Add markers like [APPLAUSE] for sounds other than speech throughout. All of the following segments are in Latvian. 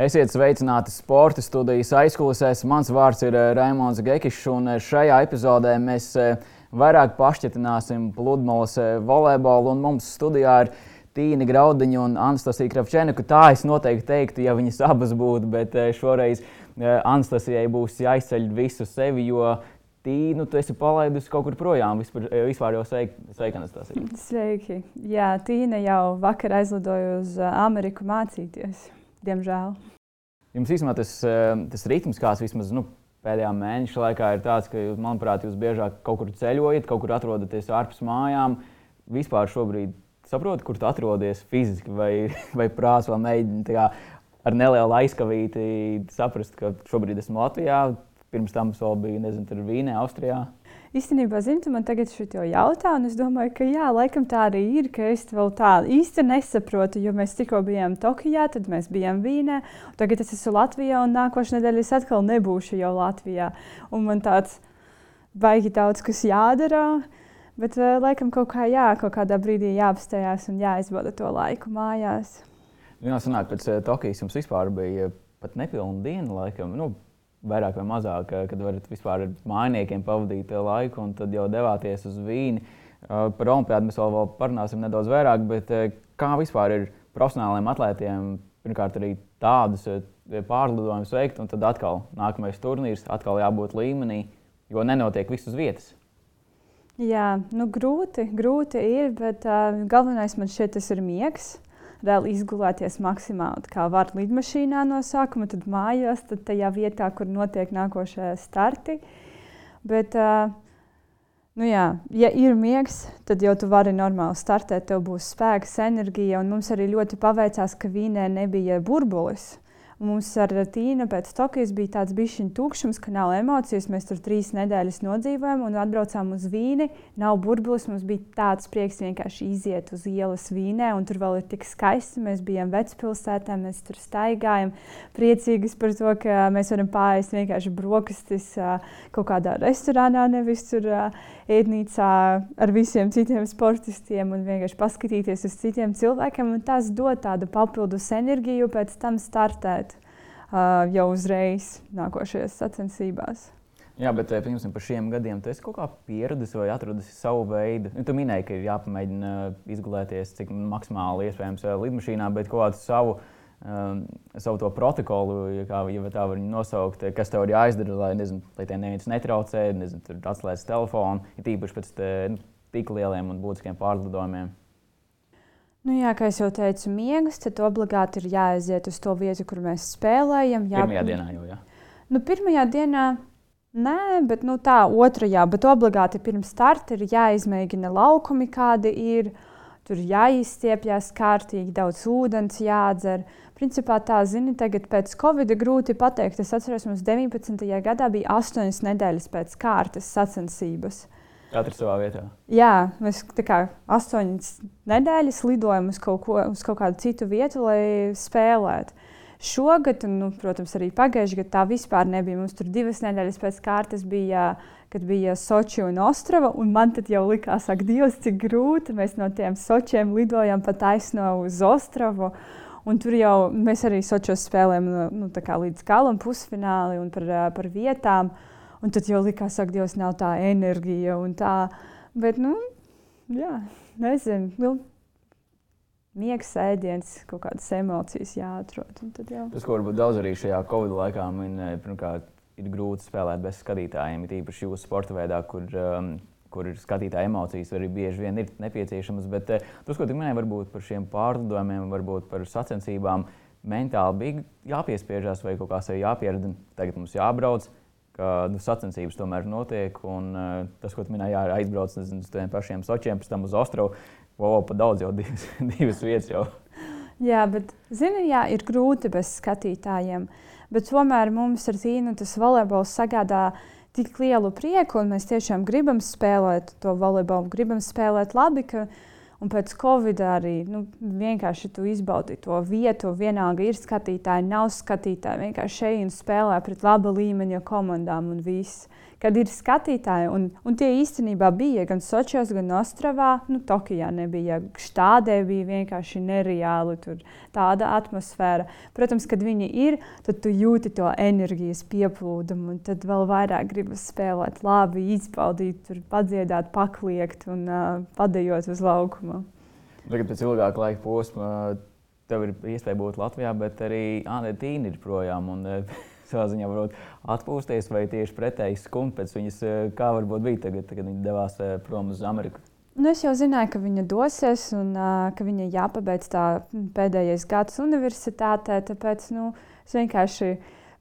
Esiet sveicināti sporta studijas aizkulisēs. Mans vārds ir eh, Raimons Gekišs, un eh, šajā epizodē mēs eh, vairāk pašķetināsim pludmales volejbolu. Mums studijā ir Tīna Graudiņa un Anastasija Kravčēnika. Tā es noteikti teiktu, ja viņas abas būtu, bet šoreiz Anastasijai būs jāizceļ visu sevi, jo Tīnu, tu esi palaidusi kaut kur projām. Vispār, vispār jau sveiki, sveiki Anastasija. Sveiki. Jā, Tīna jau vakar aizlidoja uz Ameriku mācīties diemžēl. Jums īstenībā tas, eh, tas ritms, kāds vismaz nu, pēdējā mēneša laikā ir tāds, ka, manuprāt, jūs biežāk kaut kur ceļojat, kaut kur atrodaties ārpus mājām. Vispār šobrīd saprotat, kur tu atrodies fiziski, vai, [LAUGHS] vai prāts vēl mēģini ar nelielu aizkavīti saprast, ka šobrīd esmu Latvijā. Pirms tam es vēl biju, nezinu, Vīnē, Austrijā. Īstenībā, zini, tu man tagad šo jautā, un es domāju, ka jā, laikam tā arī ir, ka es vēl tā īsti nesaprotu, jo mēs tikko bijām Tokijā, tad mēs bijām Vīnē, tagad es esmu Latvijā, un nākošais nedēļa es atkal nebūšu jau Latvijā. Un man tāds baigi daudz kas jādara. Bet uh, laikam kaut, kā, jā, kaut kādā brīdī jāapstājās un jāizbauda to laiku mājās. Jā, sanāk, pēc uh, Tokijas jums vispār bija pat nepilna diena, laikam. Nu, vairāk vai mazāk, kad varat vispār ar mājiniekiem pavadīt laiku, un tad jau devāties uz Vīni. Par olimpiādu mēs vēl, vēl parunāsim nedaudz vairāk, bet kā vispār ir profesionāliem atlētiem pirmkārt arī tādus pārlidojumus veikt, un tad atkal nākamais turnīrs, atkal jābūt līmenī, jo nenotiek viss uz vietas. Jā, nu grūti, grūti ir, bet uh, galvenais man tas ir miegs. Uh, vēl izgulēties maksimāli kā var lidmašīnā no sākuma, tad mājās, tad tajā vietā, kur notiek nākošie starti. Bet, nu jā, ja ir miegs, tad jau tu vari normāli startēt, tev būs spēks, enerģija. Un mums arī ļoti paveicās, ka Vīnē nebija burbulis. Mums ar Tīnu pēc Tokijas bija tāds bišķiņu tukšums, ka nav emocijas. Mēs tur trīs nedēļas nodzīvojām un atbraucām uz Vīni. Nav burbulis, mums bija tāds prieks vienkārši iziet uz ielas Vīnē, un tur vēl ir tik skaisti. Mēs bijām vecpilsētā, mēs tur staigājam, priecīgas par to, ka mēs varam pāriest vienkārši brokastis kaut kādā restorānā, nevis tur ēdnīcā ar visiem citiem sportistiem un vienkārši paskatīties uz citiem cilvēkiem. Tas dod tādu papildus enerģiju pēc tam startēt uh, jau uzreiz nākošajās sacensībās. Jā, bet piemēram, par šiem gadiem tu esi kaut kā pieradis vai atradis savu veidu. Nu, tu minēji, ka ir jāpamēģina izgulēties cik maksimāli iespējams lidmašīnā, bet kaut kādu savu, um, savu to protokolu, ja, kā, ja tā var nosaukt, kas tev ir jāizdara, lai, nezinu, lai te neviens netraucē, nezinu, atslēdz telefonu, ir tīpaši pēc te, nu, tik lieliem un būtiskiem pārlidojumiem. Nu, jā, kā jau teicu, miegs, tad obligāti ir jāaiziet uz to vietu, kur mēs spēlējam. Jā, pirmajā dienā jau. Jā. Nu, pirmajā dienā nē, bet nu, tā otrajā, bet obligāti pirms starta ir jāizmēģina laukumi, kādi ir. Tur jāizstiepjas kārtīgi, daudz ūdens jādzer. Principā tā, zini, tagad pēc Covid grūti pateikt. Es atceros, mums 19. gadā bija 8 nedēļas pēc kārtas sacensības. Katrs savā vietā. Jā, mēs kā astoņas nedēļas lidojam uz kaut, ko, uz kaut kādu citu vietu, lai spēlētu. Šogad, un, nu, protams, arī pagājušajā gadā tā vispār nebija. Mums tur divas nedēļas pēc kārtas bija, kad bija Sochi un Ostrava. Un man jau likās, ak, Dievs, cik grūti. Mēs no tiem Sočiem lidojam pa taisno uz Ostravu. Un tur jau mēs arī Sočos spēlējam nu, līdz galam, pusfināli un par, par vietām. Un tad jau likās, ka Dievs nav tā enerģija un tā. Bet, nu, jā, nezinu. Nu, Miegs, ēdiens, kaut kādas emocijas jāatrod. Tas, ko varbūt daudz arī šajā Covid laikā min, eh, pirmkārt, ir grūti spēlēt bez skatītājiem. Ir īpaši jūsu sporta veidā, kur, um, kur ir skatītāja emocijas, arī bieži vien ir nepieciešamas. Bet uh, tas, ko tu minēji, varbūt par šiem pārlidojumiem, varbūt par sacensībām, mentāli bija jāpiespiežās vai kaut kā sev jāpierada. Tagad mums jābrauc ka nu, sacensības tomēr notiek. Un, uh, tas, ko minēji, jā, aizbrauc nezinu, uz tiem pašiem sočiem, pēc tam uz ostrovu. Wow, pa daudz jau [LAUGHS] divas, divas vietas. Jau. Jā, bet zini, jā, ir grūti bez skatītājiem. Bet tomēr mums ar Tīnu tas volejbols sagādā tik lielu prieku, un mēs tiešām gribam spēlēt to volejbolu, gribam spēlēt labi. Ka, Un pēc Covid arī nu, vienkārši tu izbaudi to vietu. Vienalga ir skatītāji, nav skatītāji. Vienkārši šeit spēlē pret laba līmeņa komandām un viss. Kad ir skatītāji. Un, un tie īstenībā bija gan Sočos, gan Ostravā. Nu, Tokijā nebija. Štādē bija vienkārši nereāli tāda atmosfēra. Protams, kad viņi ir, tad tu jūti to enerģijas pieplūdumu. Tad vēl vairāk gribas spēlēt, labi izbaudīt, tur padziedāt, pakliegt un uh, padējot uz laukuma. Tagad pēc ilgāka laika posma tev ir iespēja būt Latvijā, bet arī Anna Tīna ir projām. Un, savā ziņā varbūt atpūsties, vai tieši pretēji skumt pēc viņas, eh, kā varbūt bija tagad, kad viņa devās eh, prom uz Ameriku. Nu, es jau zināju, ka viņa dosies un uh, ka viņai jāpabeidz tā pēdējais gads universitātē. Tāpēc nu, es vienkārši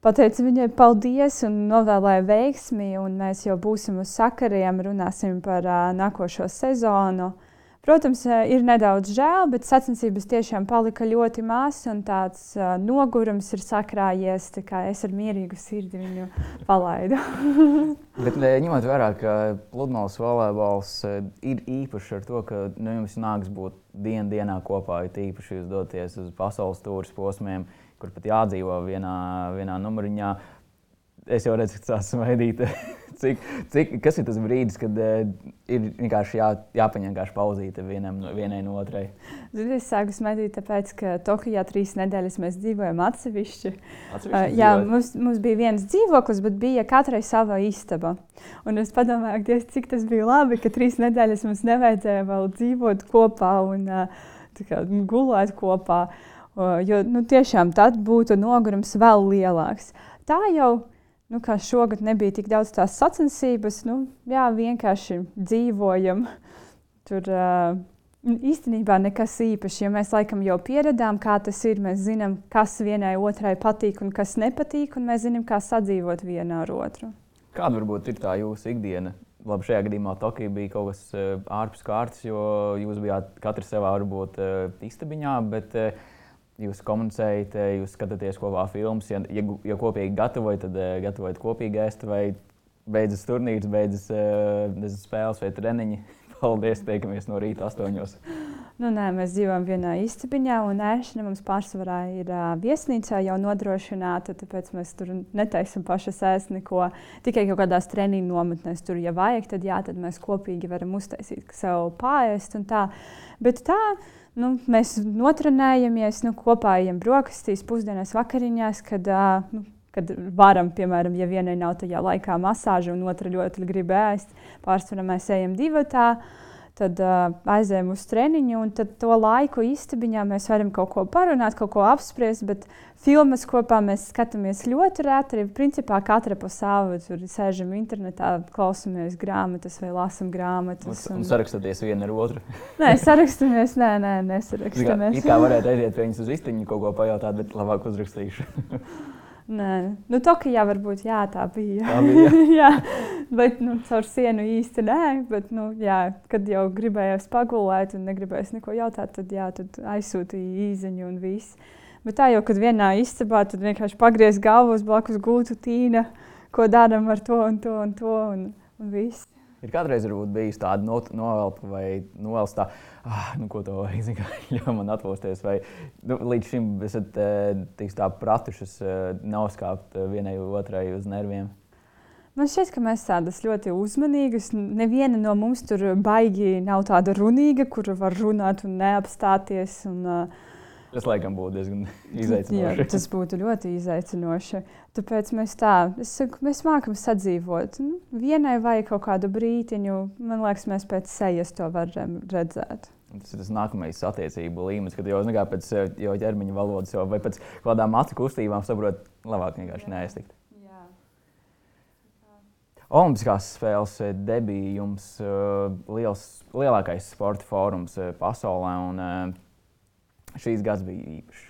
pateicu viņai paldies un novēlēju veiksmi. Mēs jau būsim uz sakariem, runāsim par uh, nākošo sezonu. Uh, Protams, ir nedaudz žēl, bet sacensības tiešām palika ļoti mazs un tāds uh, nogurums ir sakrājies. Es ar mierīgu sirdi viņu palaidu. [LAUGHS] bet, ņemot vērā, ka pludmales volejbols ir īpašs ar to, ka nu, jums nāks būt dienu dienā kopā, ir īpaši jūs doties uz pasaules tūris posmiem, kur pat jādzīvo vienā, vienā numuriņā. Es jau redzu, ka tas smaidīt [LAUGHS] cik, cik, kas ir tas brīdis, kad uh, ir vienkārši jā, jāpaņem vienkārši pauzīte vienam, vienai no otrai? Zini, es sāku smēķīt, tāpēc, ka Tokijā trīs nedēļas mēs dzīvojam atsevišķi. atsevišķi uh, jā, mums, mums bija viens dzīvoklis, bet bija katrai sava istaba. Un es padomāju, dies, cik tas bija labi, ka trīs nedēļas mums nevajadzēja vēl dzīvot kopā un uh, kā, gulēt kopā. Uh, jo nu, tiešām tad būtu nogurums vēl lielāks. Tā jau ir nu, kā šogad nebija tik daudz tās sacensības, nu, jā, vienkārši dzīvojam. Tur uh, īstenībā nekas īpašs, jo mēs laikam jau pieredzām, kā tas ir. Mēs zinām, kas vienai otrai patīk un kas nepatīk, un mēs zinām, kā sadzīvot viena ar otru. Kāda varbūt ir tā jūsu ikdiena? Labi, šajā gadījumā Tokija bija kaut kas ārpus kārtas, jo jūs bijāt katrs savā varbūt istabiņā. Bet, uh, jūs komunicējat, eh, jūs skatāties kopā filmas. Ja, ja, ja kopīgi gatavojat, tad uh, gatavojat kopīgi ēst, vai beidzas turnīrs, beidzas uh, spēles vai treniņi. Paldies, tiekamies no rīta astoņos. Nu, nē, mēs dzīvojam vienā istabiņā, un ēšana mums pārsvarā ir uh, viesnīcā jau nodrošināta. Tāpēc mēs tur netaisam pašas ēst neko. Tikai kaut kādās treniņu nometnēs tur, ja vajag, tad, jā, tad mēs kopīgi varam uztaisīt sev pāriest. Bet tā, nu, mēs notrenējamies, nu, kopā ejam brokastīs, pusdienās, vakariņās, kad, uh, nu, kad varam, piemēram, ja vienai nav tajā laikā masāža un otra ļoti grib ēst, pārsvarā mēs ejam divi tādā tad uh, aizējām uz treniņu, un to laiku istabiņā mēs varam kaut ko parunāt, kaut ko apspriest. Bet filmas kopā mēs skatāmies ļoti reti. Principā katra pa savu tur sēžam internetā, klausāmies grāmatas vai lasām grāmatas. Un, un sarakstaties viena ar otru. nē, sarakstamies, nē, nē, nesarakstamies. Kā varētu aiziet pie viņas uz istabiņu kaut ko pajautāt, bet labāk uzrakstīšu. [LAUGHS] Nē, nu, Tokijā varbūt jā, tā bija. Tā bija. [LAUGHS] jā, bet nu, caur sienu īsti nē. Bet, nu, jā, kad jau gribējās pagulēt un negribējās neko jautāt, tad, jā, tad aizsūtīja īziņu un viss. Bet tā jau, kad vienā istabā, tad vienkārši pagriez galvu uz blakus gultu tīna, ko darām ar to un to un to un, un viss. Ir kādreiz bijis tāda novelta vai novelta tā, ah, nu, ko to [LAUGHS] vajag, ja man atpūsties. Vai nu, līdz šim esat eh, tā pratušas eh, noskāpt eh, vienai otrai uz nerviem? Man šķiet, ka mēs tādas ļoti uzmanīgas. Neviena no mums tur baigi nav tāda runīga, kur var runāt un neapstāties. Un, uh, Tas laikam būtu diezgan [LAUGHS] izaicinoši. Jā, tas būtu ļoti izaicinoši. Tāpēc mēs tā, saku, mēs mākam sadzīvot. Nu, vienai vajag kaut kādu brītiņu. Man liekas, mēs pēc sejas to varam redzēt. Tas ir tas nākamais attiecību līmenis, kad jau, kā, pēc jau ķermeņa valodas jau, vai pēc kādām acu kustībām saprot, labāk vienkārši neaiztikt. Olimpiskās spēles debija jums uh, liels, lielākais sporta fórums uh, pasaulē. Un, uh, šīs gads bija īpašs.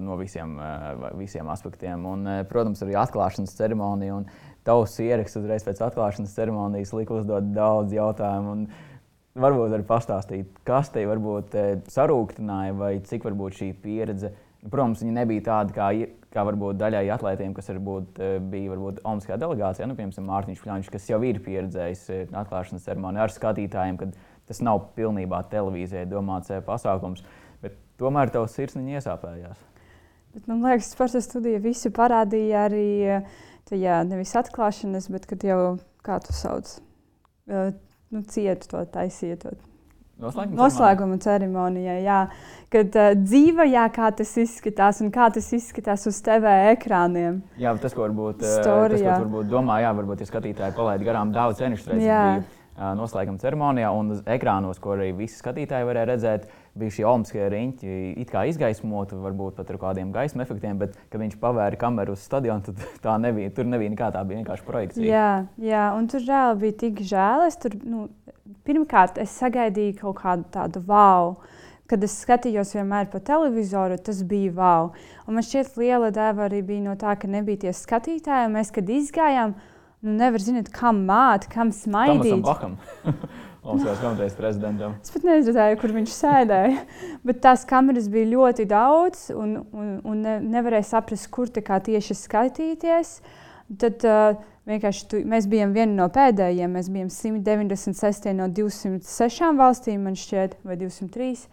No visiem, visiem aspektiem. Un, protams, arī atklāšanas ceremonija. Tavs ieraksts uzreiz pēc atklāšanas ceremonijas lika uzdot daudz jautājumu. Varbūt arī pastāstīt, kas te varbūt sarūktināja, vai cik varbūt šī pieredze. Protams, viņa nebija tāda, kā, kā varbūt daļai atlētiem, kas varbūt, bija varbūt Olimpiskajā delegācijā, nu, piemēram, Mārtiņš Kļāņš, kas jau ir pieredzējis atklāšanas ceremoniju ar skatītājiem, kad tas nav pilnībā televīzijai domāts pasākums. Bet Tomēr tavs sirsniņa iesāpējās. Bet, man liekas, sporta studija visu parādīja arī tajā nevis atklāšanas, bet kad jau kā tu sauc, uh, nu, cietu to taisītu. Noslēguma, Noslēguma ceremonijai, jā. Kad uh, dzīvajā, kā tas izskatās un kā tas izskatās uz TV ekrāniem. Jā, tas, ko varbūt, Story, tas, ko varbūt domā, jā, varbūt ja skatītāji palaid garām daudz cenišu reizes noslēguma ceremonijā, un uz ekrānos, ko arī visi skatītāji varēja redzēt, bija šie olimpiskie riņķi, it kā izgaismoti, varbūt pat ar kādiem gaismas efektiem, bet, kad viņš pavēra kameru uz stadionu, tad [LAUGHS] tā nebija. Tur nebija nekā tā, bija vienkārši projekcija. Jā, jā un tur reāli bija tik žēl. Es tur, nu, pirmkārt, es sagaidīju kaut kādu tādu wow. Kad es skatījos vienmēr pa televizoru, tas bija wow. Un man šķiet, liela dēva arī bija no tā, ka nebija tie skatītāji. Mēs, kad izgājām, nu, nevar zināt, kam māt, kam smaidīt. Olimpiskās [LAUGHS] komitejas prezidentam. Es pat nezināju, kur viņš sēdēja. Bet tās kameras bija ļoti daudz, un, un, un ne, nevarēja saprast, kur tieši skatīties. Tad uh, vienkārši tu, mēs bijām vieni no pēdējiem. Mēs bijām 196 no 206 valstīm, man šķiet, vai 203.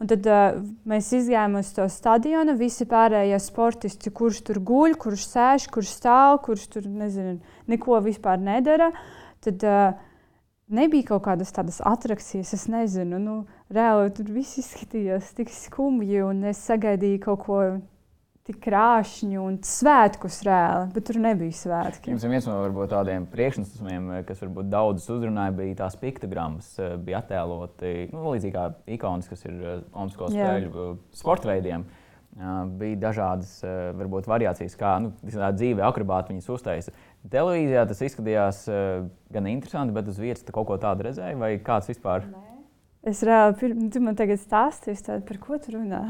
Un tad uh, mēs gājām uz to stadionu, visi pārējie sportisti, kurš tur guļ, kurš sēž, kurš stāv, kurš tur nezinu, neko vispār nedara. Tad uh, nebija kaut kādas tādas attrakcijas, es nezinu. Nu, reāli tur viss izskatījās tik skumji, un es sagaidīju kaut ko krāšņu un svētkus reāli, bet tur nebija svētki. Jums viens no varbūt, tādiem priekšnosacījumiem, kas varbūt daudzus uzrunāja, bija tās piktogrammas, eh, bija attēloti nu, līdzīgi kā ikonas, kas ir eh, Olimpisko spēļu eh, sporta veidiem. Bija dažādas varbūt, variācijas, kā nu, dzīve akrobāti viņas uztaisa. Televīzijā tas izskatījās gan interesanti, bet uz vietas kaut ko tādu redzēja, vai kāds vispār? Nē. Es reāli, tu man tagad stāstīsi, par ko tu runā.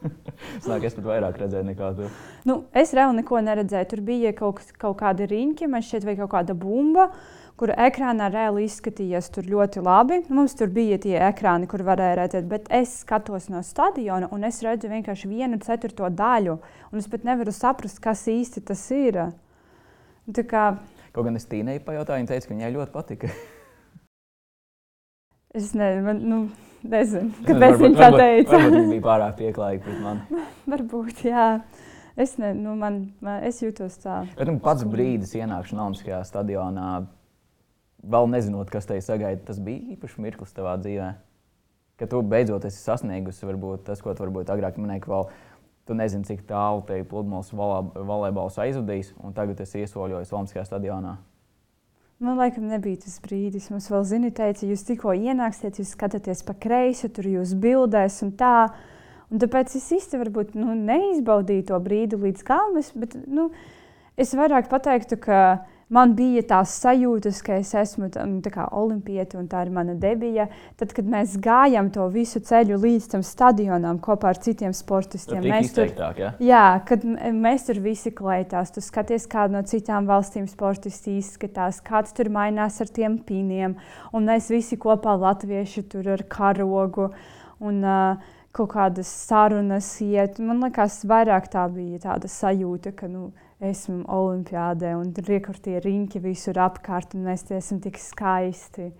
[LAUGHS] Snāk, es pat vairāk redzēju nekā tu. Nu, es reāli neko neredzēju. Tur bija kaut, kaut kāda riņķa, man šķiet, vai kaut kāda bumba, kur ekrānā reāli izskatījās ļoti labi. Mums tur bija tie ekrāni, kur varēja redzēt, bet es skatos no stadiona un es redzu vienkārši vienu ceturto daļu. Un es pat nevaru saprast, kas īsti tas ir. Tā kā... Kaut gan es Tīnei pajautāju, viņa teica, ka viņai ļoti patika. [LAUGHS] es nezinu. Nu, Nezinu, kāpēc viņš tā teica. Varbūt viņš bija pārāk pieklājīgs pret mani. [LAUGHS] varbūt, jā. Es, ne, nu, man, man, es jūtos tā. Bet nu, pats brīdis ienākšanā Olimpiskajā stadionā, vēl nezinot, kas te sagaida, tas bija īpašs mirklis tavā dzīvē. Ka tu beidzot esi sasniegusi varbūt, tas, ko tu varbūt agrāk minēji, ka vēl tu nezini, cik tālu te pludmales volejbols aizvadīs, un tagad esi iesoļojis Olimpiskajā stadionā. Man laikam nebija tas brīdis. Mums vēl zini, teica, jūs tikko ienāksiet, jūs skatāties pa kreisi, tur jūs bildēs un tā. Un tāpēc es īsti varbūt nu, neizbaudīju to brīdi līdz galam, bet nu, es vairāk pateiktu, ka man bija tās sajūtas, ka es esmu nu, olimpieta un tā ir mana debija. Tad, kad mēs gājām to visu ceļu līdz tam stadionam kopā ar citiem sportistiem, mēs tur, ja? jā, kad mēs tur visi klētās, tu skaties, kāda no citām valstīm sportisti izskatās, kāds tur mainās ar tiem pīniem, un mēs visi kopā latvieši tur ar karogu. Un, uh, kaut kādas sarunas iet. Man liekas, vairāk tā bija tāda sajūta, ka nu, esmu olimpiādē un tur tie riņķi visur apkārt un mēs esam tik skaisti.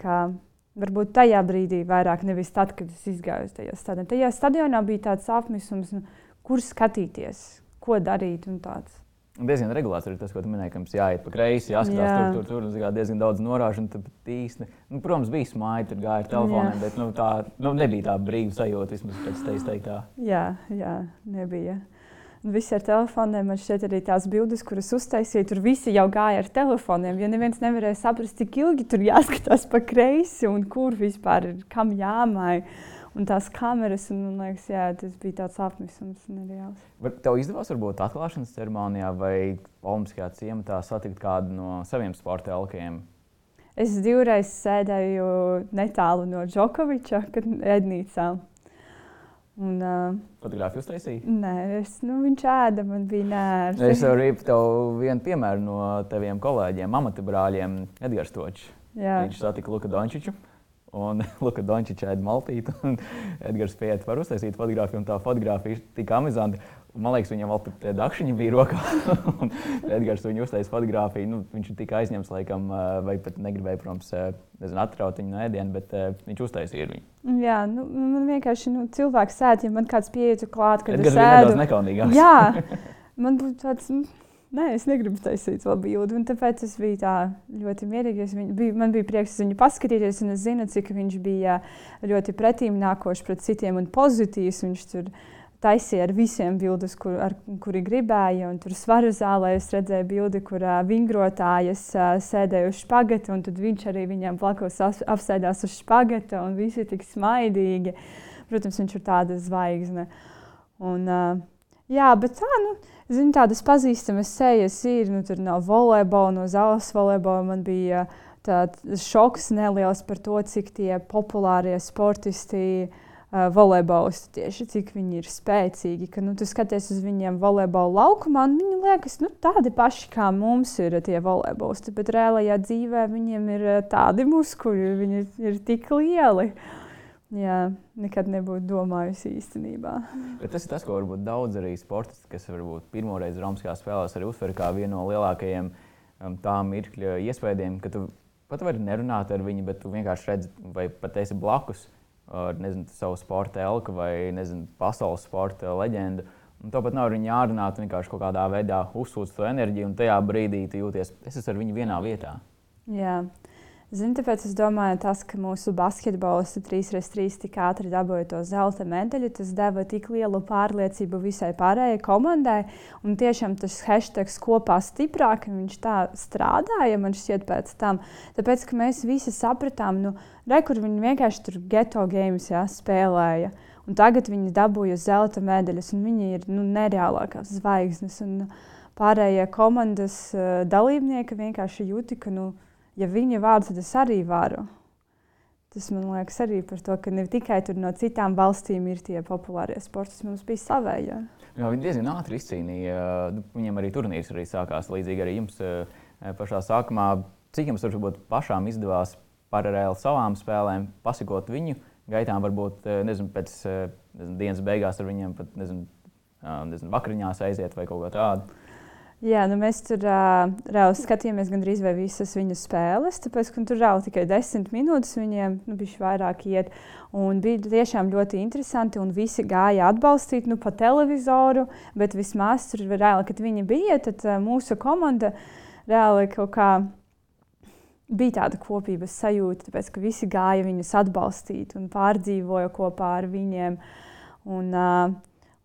Kā, varbūt tajā brīdī vairāk, nevis tad, kad es izgāju tajā stadionā. Tajā stadionā bija tāds apmisums, nu, kur skatīties, ko darīt un tāds. Diezgan regulārs ir tas, ko tu minēji, ka mums jāiet pa kreisi, jāskatās Jā. tur, tur, tur. diezgan daudz norāžu. Īsti, nu, protams, bija smaiņa, tur gāja ar telefoniem, Jā. bet nu, tā nu, nebija tā brīva sajūta vismaz pēc tevis teiktā. Jā, jā, nebija. Visi ar telefoniem, man šķiet, arī tās bildes, kuras uztaisīja, tur visi jau gāja ar telefoniem. Jo neviens nevarēja saprast, cik ilgi tur jāskatās pa kreisi un kur vispār ir kam jāmāja un tās kameras. Un, man liekas, jā, tas bija tāds apnisums nereāls. Vai tev izdevās varbūt atklāšanas ceremonijā vai Olimpiskajā ciematā satikt kādu no saviem sporta elkiem? Es divreiz sēdēju netālu no Džokoviča, kad Ednīcā. Un, uh, Fotogrāfiju uztaisīja? Nē, es, nu, viņš ēda, man bija nērts. Es varu rīpt tev vienu piemēru no taviem kolēģiem, amata brāļiem, Edgars Točs. Viņš satika Luka Dončiču. Un [LAUGHS] Luka Dončiča ir maltīte, un Edgars Piet var uztaisīt fotografiju, un tā fotografija ir tik amizanta. Man liekas, viņam vēl pat dakšiņa bija rokā. [LAUGHS] Edgars viņu uztaisīja fotografiju. Nu, viņš ir tik aizņemts, laikam, vai pat negribēja, protams, nezinu, atraut viņu no ēdiena, bet viņš uztaisīja viņu. Jā, nu, man vienkārši nu, cilvēks sēž, ja man kāds pieeja klāt, kad Edgars es sēdu. Tas nekaunīgāks. Jā, [LAUGHS] man būtu tāds. Nu, Nē, es negribu taisīt vēl bildi. Tāpēc es biju tā ļoti mierīga. Biju, man bija prieks viņu paskatīties, un es zinu, cik viņš bija ļoti pretīm nākošs pret citiem un pozitīvs. Viņš tur taisīja ar visiem bildes, kur, ar, kuri gribēja. Tur svaru zālē es redzēju bildi, kur uh, vingrotājas uh, sēdēja uz špagata, un viņš arī viņam blakus apsēdās uz špagata, un visi tik smaidīgi. Protams, viņš ir tāda zvaigzne. Un, uh, jā, bet tā, nu, zinu, tādas pazīstamas sejas ir. Nu, tur nav volejbola, no zāles volejbola man bija tāds šoks neliels par to, cik tie populārie sportisti ir volejbolisti tieši cik viņi ir spēcīgi. Ka, nu, tu skaties uz viņiem volejbola laukumā, un viņi liekas nu, tādi paši kā mums ir tie volejbolisti. Bet reālajā dzīvē viņiem ir tādi muskuļi, viņi ir, ir tik lieli. Jā, nekad nebūtu domājusi īstenībā. Bet tas ir tas, ko varbūt daudz arī sportisti, kas varbūt pirmoreiz Romaskajā spēlēs, arī uztver kā vienu no lielākajiem um, tā mirkļa iespējām, ka tu pat vari nerunāt ar viņu, bet tu vienkārši redzi, vai pat esi blakus ar nezinu, savu sporta elku vai nezinu, pasaules sporta leģendu. Un tāpat nav viņa jārunā, tu vienkārši kaut kādā veidā uzsūc to enerģiju, un tajā brīdī tu jūties, es esmu ar viņu vienā vietā. Jā. Zinu, tāpēc es domāju, tas, ka mūsu basketbolisti 3x3 tik ātri dabūja to zelta medaļu, tas deva tik lielu pārliecību visai pārējai komandai. Un tiešām tas hashtag kopā stiprāk, viņš tā strādāja man šķiet pēc tam. Tāpēc, ka mēs visi sapratām, nu, re, kur viņi vienkārši tur geto games jā, spēlēja. Un tagad viņi dabūja zelta medaļas, un viņi ir nu, nereālākās zvaigznes. Un pārējie komandas uh, dalībnieki vienkārši jūti, ka. Nu, ja viņa vārdu, tad es arī varu. Tas man liekas arī par to, ka ne tikai no citām valstīm ir tie populārie sporti, tas mums bija savējie. Jā, viņi diezgan ātri izcīnīja. Nu, viņam arī turnīrs arī sākās līdzīgi arī jums eh, pašā sākumā. Cik jums varbūt pašām izdevās paralēli savām spēlēm pasakot viņu gaitām, varbūt eh, nezinu, pēc eh, nezinu, dienas beigās ar viņiem pat nezinu, nezinu, vakariņās aiziet vai kaut ko tādu? Jā, nu mēs tur uh, reāli skatījāmies gandrīz vai visas viņu spēles, tāpēc, ka tur reāli tikai desmit minūtes viņiem nu, bija vairāk iet. Un bija tiešām ļoti interesanti, un visi gāja atbalstīt nu, pa televizoru, bet vismaz tur reāli, kad viņi bija, tad uh, mūsu komanda reāli kaut kā bija tāda kopības sajūta, tāpēc, ka visi gāja viņus atbalstīt un pārdzīvoja kopā ar viņiem. Un, uh,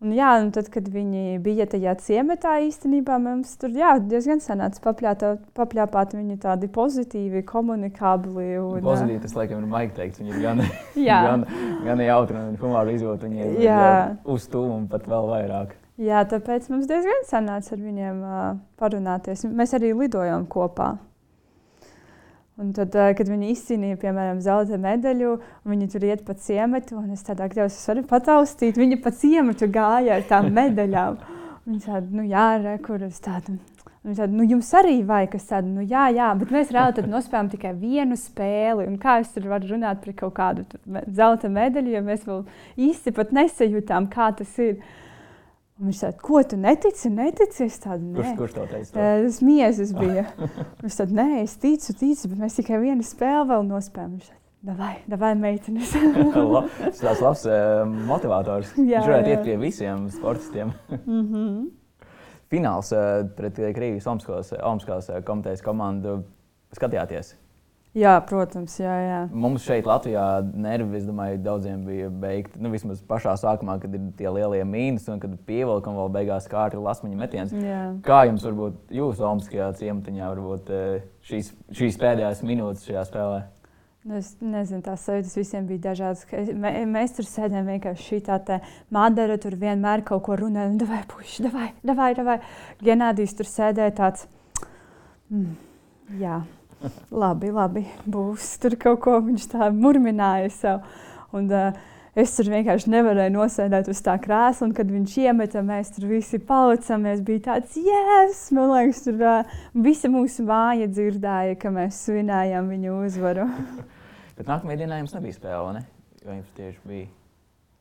Un, jā, un tad, kad viņi bija tajā ciematā, īstenībā mums tur jā, diezgan sanāca papļāpāt. Viņi tādi pozitīvi, komunikabli. Un, pozitīvi tas, laikam, ir maigi teikt. Viņi ir gan, [LAUGHS] [LAUGHS] gan, gan jautri un humāri izjūt. Viņi ir uz tūmu pat vēl vairāk. Jā, tāpēc mums diezgan sanāca ar viņiem uh, parunāties. Mēs arī lidojām kopā. Un tad, kad viņi izcīnīja, piemēram, zelta medaļu, viņi tur iet pa ciematu, un es tādā veidā varu pataustīt. Viņi pa ciematu gāja ar tām medaļām. Viņi tādu, nu, jā, re, kur es tādu. Viņi tādu, nu, jums arī vajag kas tāds, nu, jā, jā, bet mēs reāli nospēlējām tikai vienu spēli. Un kā es tur varu runāt par kaut kādu zelta medaļu, ja mēs vēl īsti nesajūtām, kā tas ir. Un viņš teica, ko tu netici? netici? Es tādu nesaku. Kurš, kurš to teica? Tas miesas [LAUGHS] bija. viņš teica, nē, es ticu, ticu, bet mēs tikai vienu spēli vēl nospēlējām. Viņš teica, Davai, davai, meitenes. [LAUGHS] Tas ir labs uh, motivators. [LAUGHS] Jā, Viņš varētu jā. iet pie visiem sportistiem. mm -hmm. Fināls uh, pret Krievijas Olimpiskās komitejas komandu skatījāties. Jā, protams, jā, jā. Mums šeit, Latvijā, nervi, es domāju, daudziem bija beigti. Nu, vismaz pašā sākumā, kad ir tie lielie mīnus, un kad pievilkam vēl beigās kārti lasmaņa metiens. Jā. Kā jums varbūt jūsu Olimpiskajā ciematiņā varbūt eh, šīs, šīs pēdējās minūtes šajā spēlē? Nu, es nezinu, tās sajūtas visiem bija dažādas. Mē, mēs tur sēdējām vienkārši šī tā tā madara, tur vienmēr kaut ko runājām. Davai, puiši, davai, davai, davai. Genādijs tur sēdēja tāds. Mm, jā [LAUGHS] labi, labi, būs tur kaut ko viņš tā murmināja sev. Un, uh, Es tur vienkārši nevarēju nosēdēt uz tā krēsla, un kad viņš iemeta, mēs tur visi palicāmies. Bija tāds, yes! Man liekas, tur uh, visa mūsu māja dzirdēja, ka mēs svinējām viņu uzvaru. [LAUGHS] Bet nākamajā dienā jums nebija spēle, ne? Vai jums tieši bija?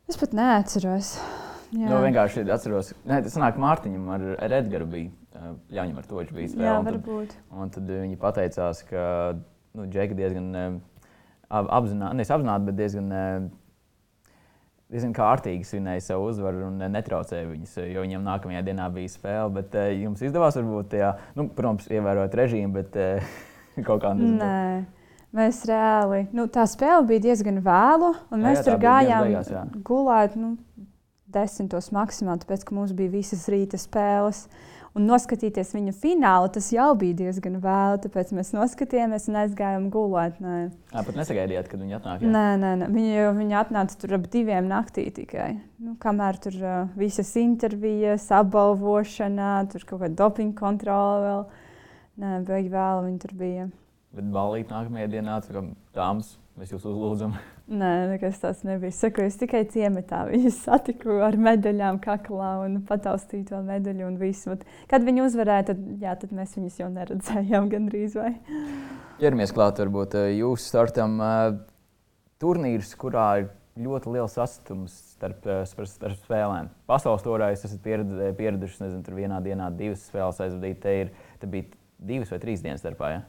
Es pat neatceros. Jā, nu, vienkārši atceros, ne, tas nāk Mārtiņam ar, ar Edgars bija. Ļauņam ar to bija spēlē. Jā, un tad, varbūt. un tad viņi pateicās, ka nu, Džeki diezgan apzināti, nevis apzināti, bet diezgan, diezgan kārtīgi svinēja savu uzvaru un netraucēja viņus, jo viņiem nākamajā dienā bija spēle. Bet jums izdevās varbūt tajā, nu, protams, ievērot režīmu, bet [LAUGHS] kaut kā nezinu. Nē. Mēs reāli, nu, tā spēle bija diezgan vēlu, un mēs jā, jā, tur gājām beigās, jā. gulēt nu, desmitos maksimāli, tāpēc, ka mums bija visas rīta spēles. Un noskatīties viņu finālu, tas jau bija diezgan vēlu. Tāpēc mēs noskatījāmies un aizgājām gulēt. Nē, Jā, pat nesagaidījāt, kad viņi atnāk. Jā? Nē, nē, nē. Viņi, viņi atnāca tur ap diviem naktī tikai. Nu, kamēr tur uh, visas intervijas, apbalvošana, tur kaut kāda dopinga kontrole vēl. Nē, beig vēl viņi tur bija. Bet balīt nākamajā dienā, kā dāmas, mēs jūs uzlūdzam. Nē, nekas tāds nebija. Saku, es tikai ciematā viņu [LAUGHS] satiku ar medaļām kaklā un pataustīju to medaļu. Kad viņi uzvarēja, tad, jā, tad mēs viņus jau neredzējām [LAUGHS] gandrīz vai. Ķeramies klāt varbūt eh, jūsu startam. Eh, turnīrs, kurā ir ļoti liels sastums starp, eh, starp, starp spēlēm. Pasaules turā jūs esat pieraduši, nezinu, tur vienā dienā divas spēles aizvadīt. Te, ir, te bija divas vai trīs dienas starpā, ja?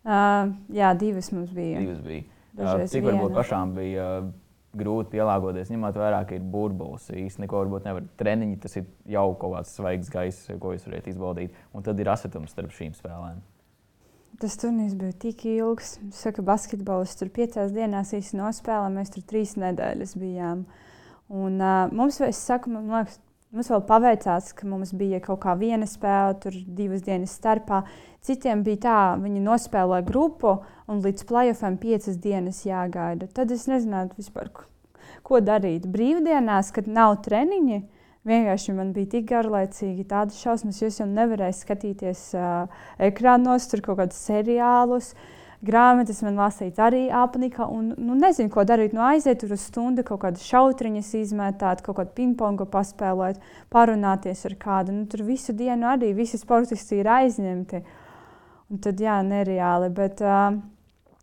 Uh, jā, divas mums bija. Divas bija. Dažreiz Cik varbūt pašām bija grūti pielāgoties, ņemot vērā, ka ir burbulis. Īstenībā neko varbūt nevar. Treniņi tas ir jau kaut kāds svaigs gaiss, ko jūs varat izbaudīt. Un tad ir asatums starp šīm spēlēm. Tas turnīrs bija tik ilgs. Saka, basketbols tur piecās dienās īstenībā nospēlējām. Mēs tur trīs nedēļas bijām. Un, uh, mums, es saku, man liekas, Mums vēl paveicās, ka mums bija kaut kā viena spēle, tur divas dienas starpā. Citiem bija tā, viņi nospēlēja grupu, un līdz playoffam piecas dienas jāgaida. Tad es nezināju, vispār, ko darīt. Brīvdienās, kad nav treniņi, vienkārši man bija tik garlaicīgi tādas šausmas, jo es jau nevarēju skatīties uh, ekrānos, tur kaut kādus seriālus. Uh, grāmatas man lasīt arī apnika. Un, nu, nezinu, ko darīt. Nu, aiziet tur uz stundu, kaut kādas šautriņas izmētāt, kaut kādu pingpongu paspēlēt, parunāties ar kādu. Nu, tur visu dienu arī visi sportisti ir aizņemti. Un tad, jā, nereāli. Bet, uh,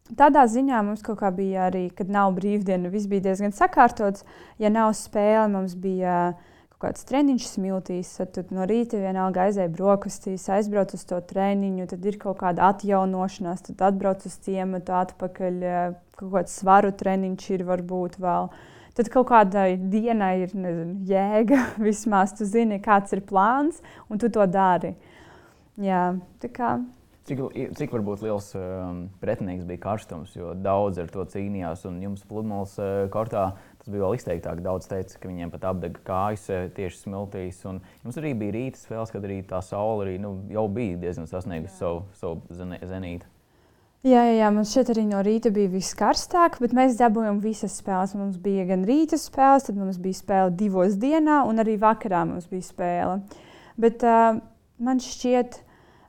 Tādā ziņā mums kaut kā bija arī, kad nav brīvdiena, viss bija diezgan sakārtots. Ja nav spēle, mums bija uh, kaut kāds treniņš smiltīs, tad no rīta vienalga aizēja brokastīs, aizbrauc uz to treniņu, tad ir kaut kāda atjaunošanās, tad atbrauc uz ciematu atpakaļ, eh, kaut kāds svaru treniņš ir varbūt vēl. Tad kaut kādai dienai ir nezinu, jēga, [LAUGHS] vismaz tu zini, kāds ir plāns, un tu to dari. Jā, tā kā Cik, cik varbūt liels um, pretinieks bija karstums, jo daudz ar to cīnījās. Un jums pludmales uh, kortā tas bija vēl izteiktāk. Daudz teica, ka viņiem pat apdega kājas uh, tieši smiltīs. Un jums arī bija rīta spēles, kad arī tā saule arī, nu, jau bija diezgan sasniegusi savu, savu zenītu. Jā, jā, jā, mums šeit arī no rīta bija viss karstāk, bet mēs dabūjām visas spēles. Mums bija gan rīta spēles, tad mums bija spēle divos dienā, un arī vakarā mums bija spēle. Bet uh, man šķiet,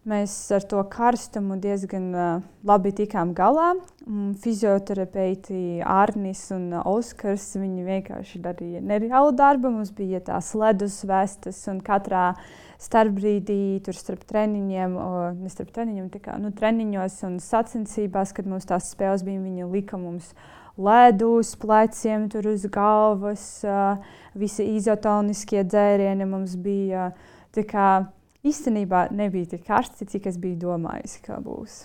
Mēs ar to karstumu diezgan uh, labi tikām galā. Mm, fizioterapeiti Arnis un Oskars vienkārši darīja nereālu darbu. Mums bija tās ledus vestas un katrā starpbrīdī, tur starp treniņiem, ne starp treniņiem, kā, nu, treniņos un sacensībās, kad mums tās spēles bija, viņi lika mums ledu uz pleciem, tur uz galvas, uh, visi izotoniskie dzērieni mums bija. Kā, īstenībā nebija tik karsti, cik es biju domājis, ka būs.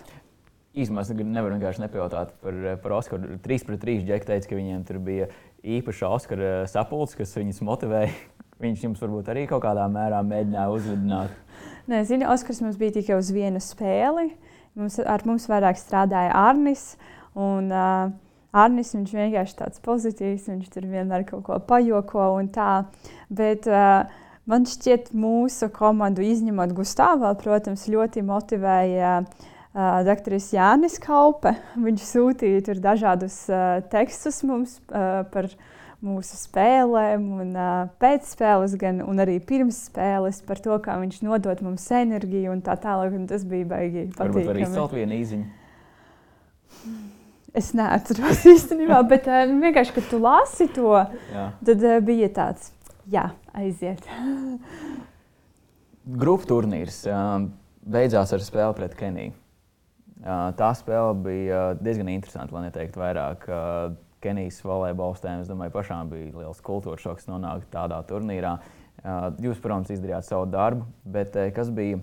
Īsumā es nevaru vienkārši nepajautāt par, par Oskaru. 3 pret 3 Džeki teica, ka viņiem tur bija īpaša Oskara sapulce, kas viņus motivēja. [LAUGHS] Viņš jums varbūt arī kaut kādā mērā mēģināja uzvedināt. [LAUGHS] Nē, zinu, Oskars mums bija tikai uz vienu spēli. Mums, ar mums vairāk strādāja Arnis. Un, uh, Arnis viņš vienkārši tāds pozitīvs, viņš tur vienmēr kaut ko pajoko un tā. Bet, uh, Man šķiet, mūsu komandu izņemot Gustavā, protams, ļoti motivēja doktors Jānis Kaupe. Viņš sūtīja dažādus tekstus mums par mūsu spēlēm, un pēc spēles, gan arī pirms spēles, par to, kā viņš nodod mums enerģiju un tā tālāk. Un tas bija baigi. Varbūt arī izcelt vienu īziņu. Es neatceros [LAUGHS] īstenībā, bet vienkārši, kad tu lasi to, Jā. tad bija tāds Jā, aiziet. [LAUGHS] Grupu turnīrs beidzās ar spēli pret Keniju. Tā spēle bija diezgan interesanta, lai neteiktu vairāk. Kenijas volejbolistēm, es domāju, pašām bija liels kultūras šoks nonākt tādā turnīrā. Jūs, protams, izdarījāt savu darbu, bet kas bija,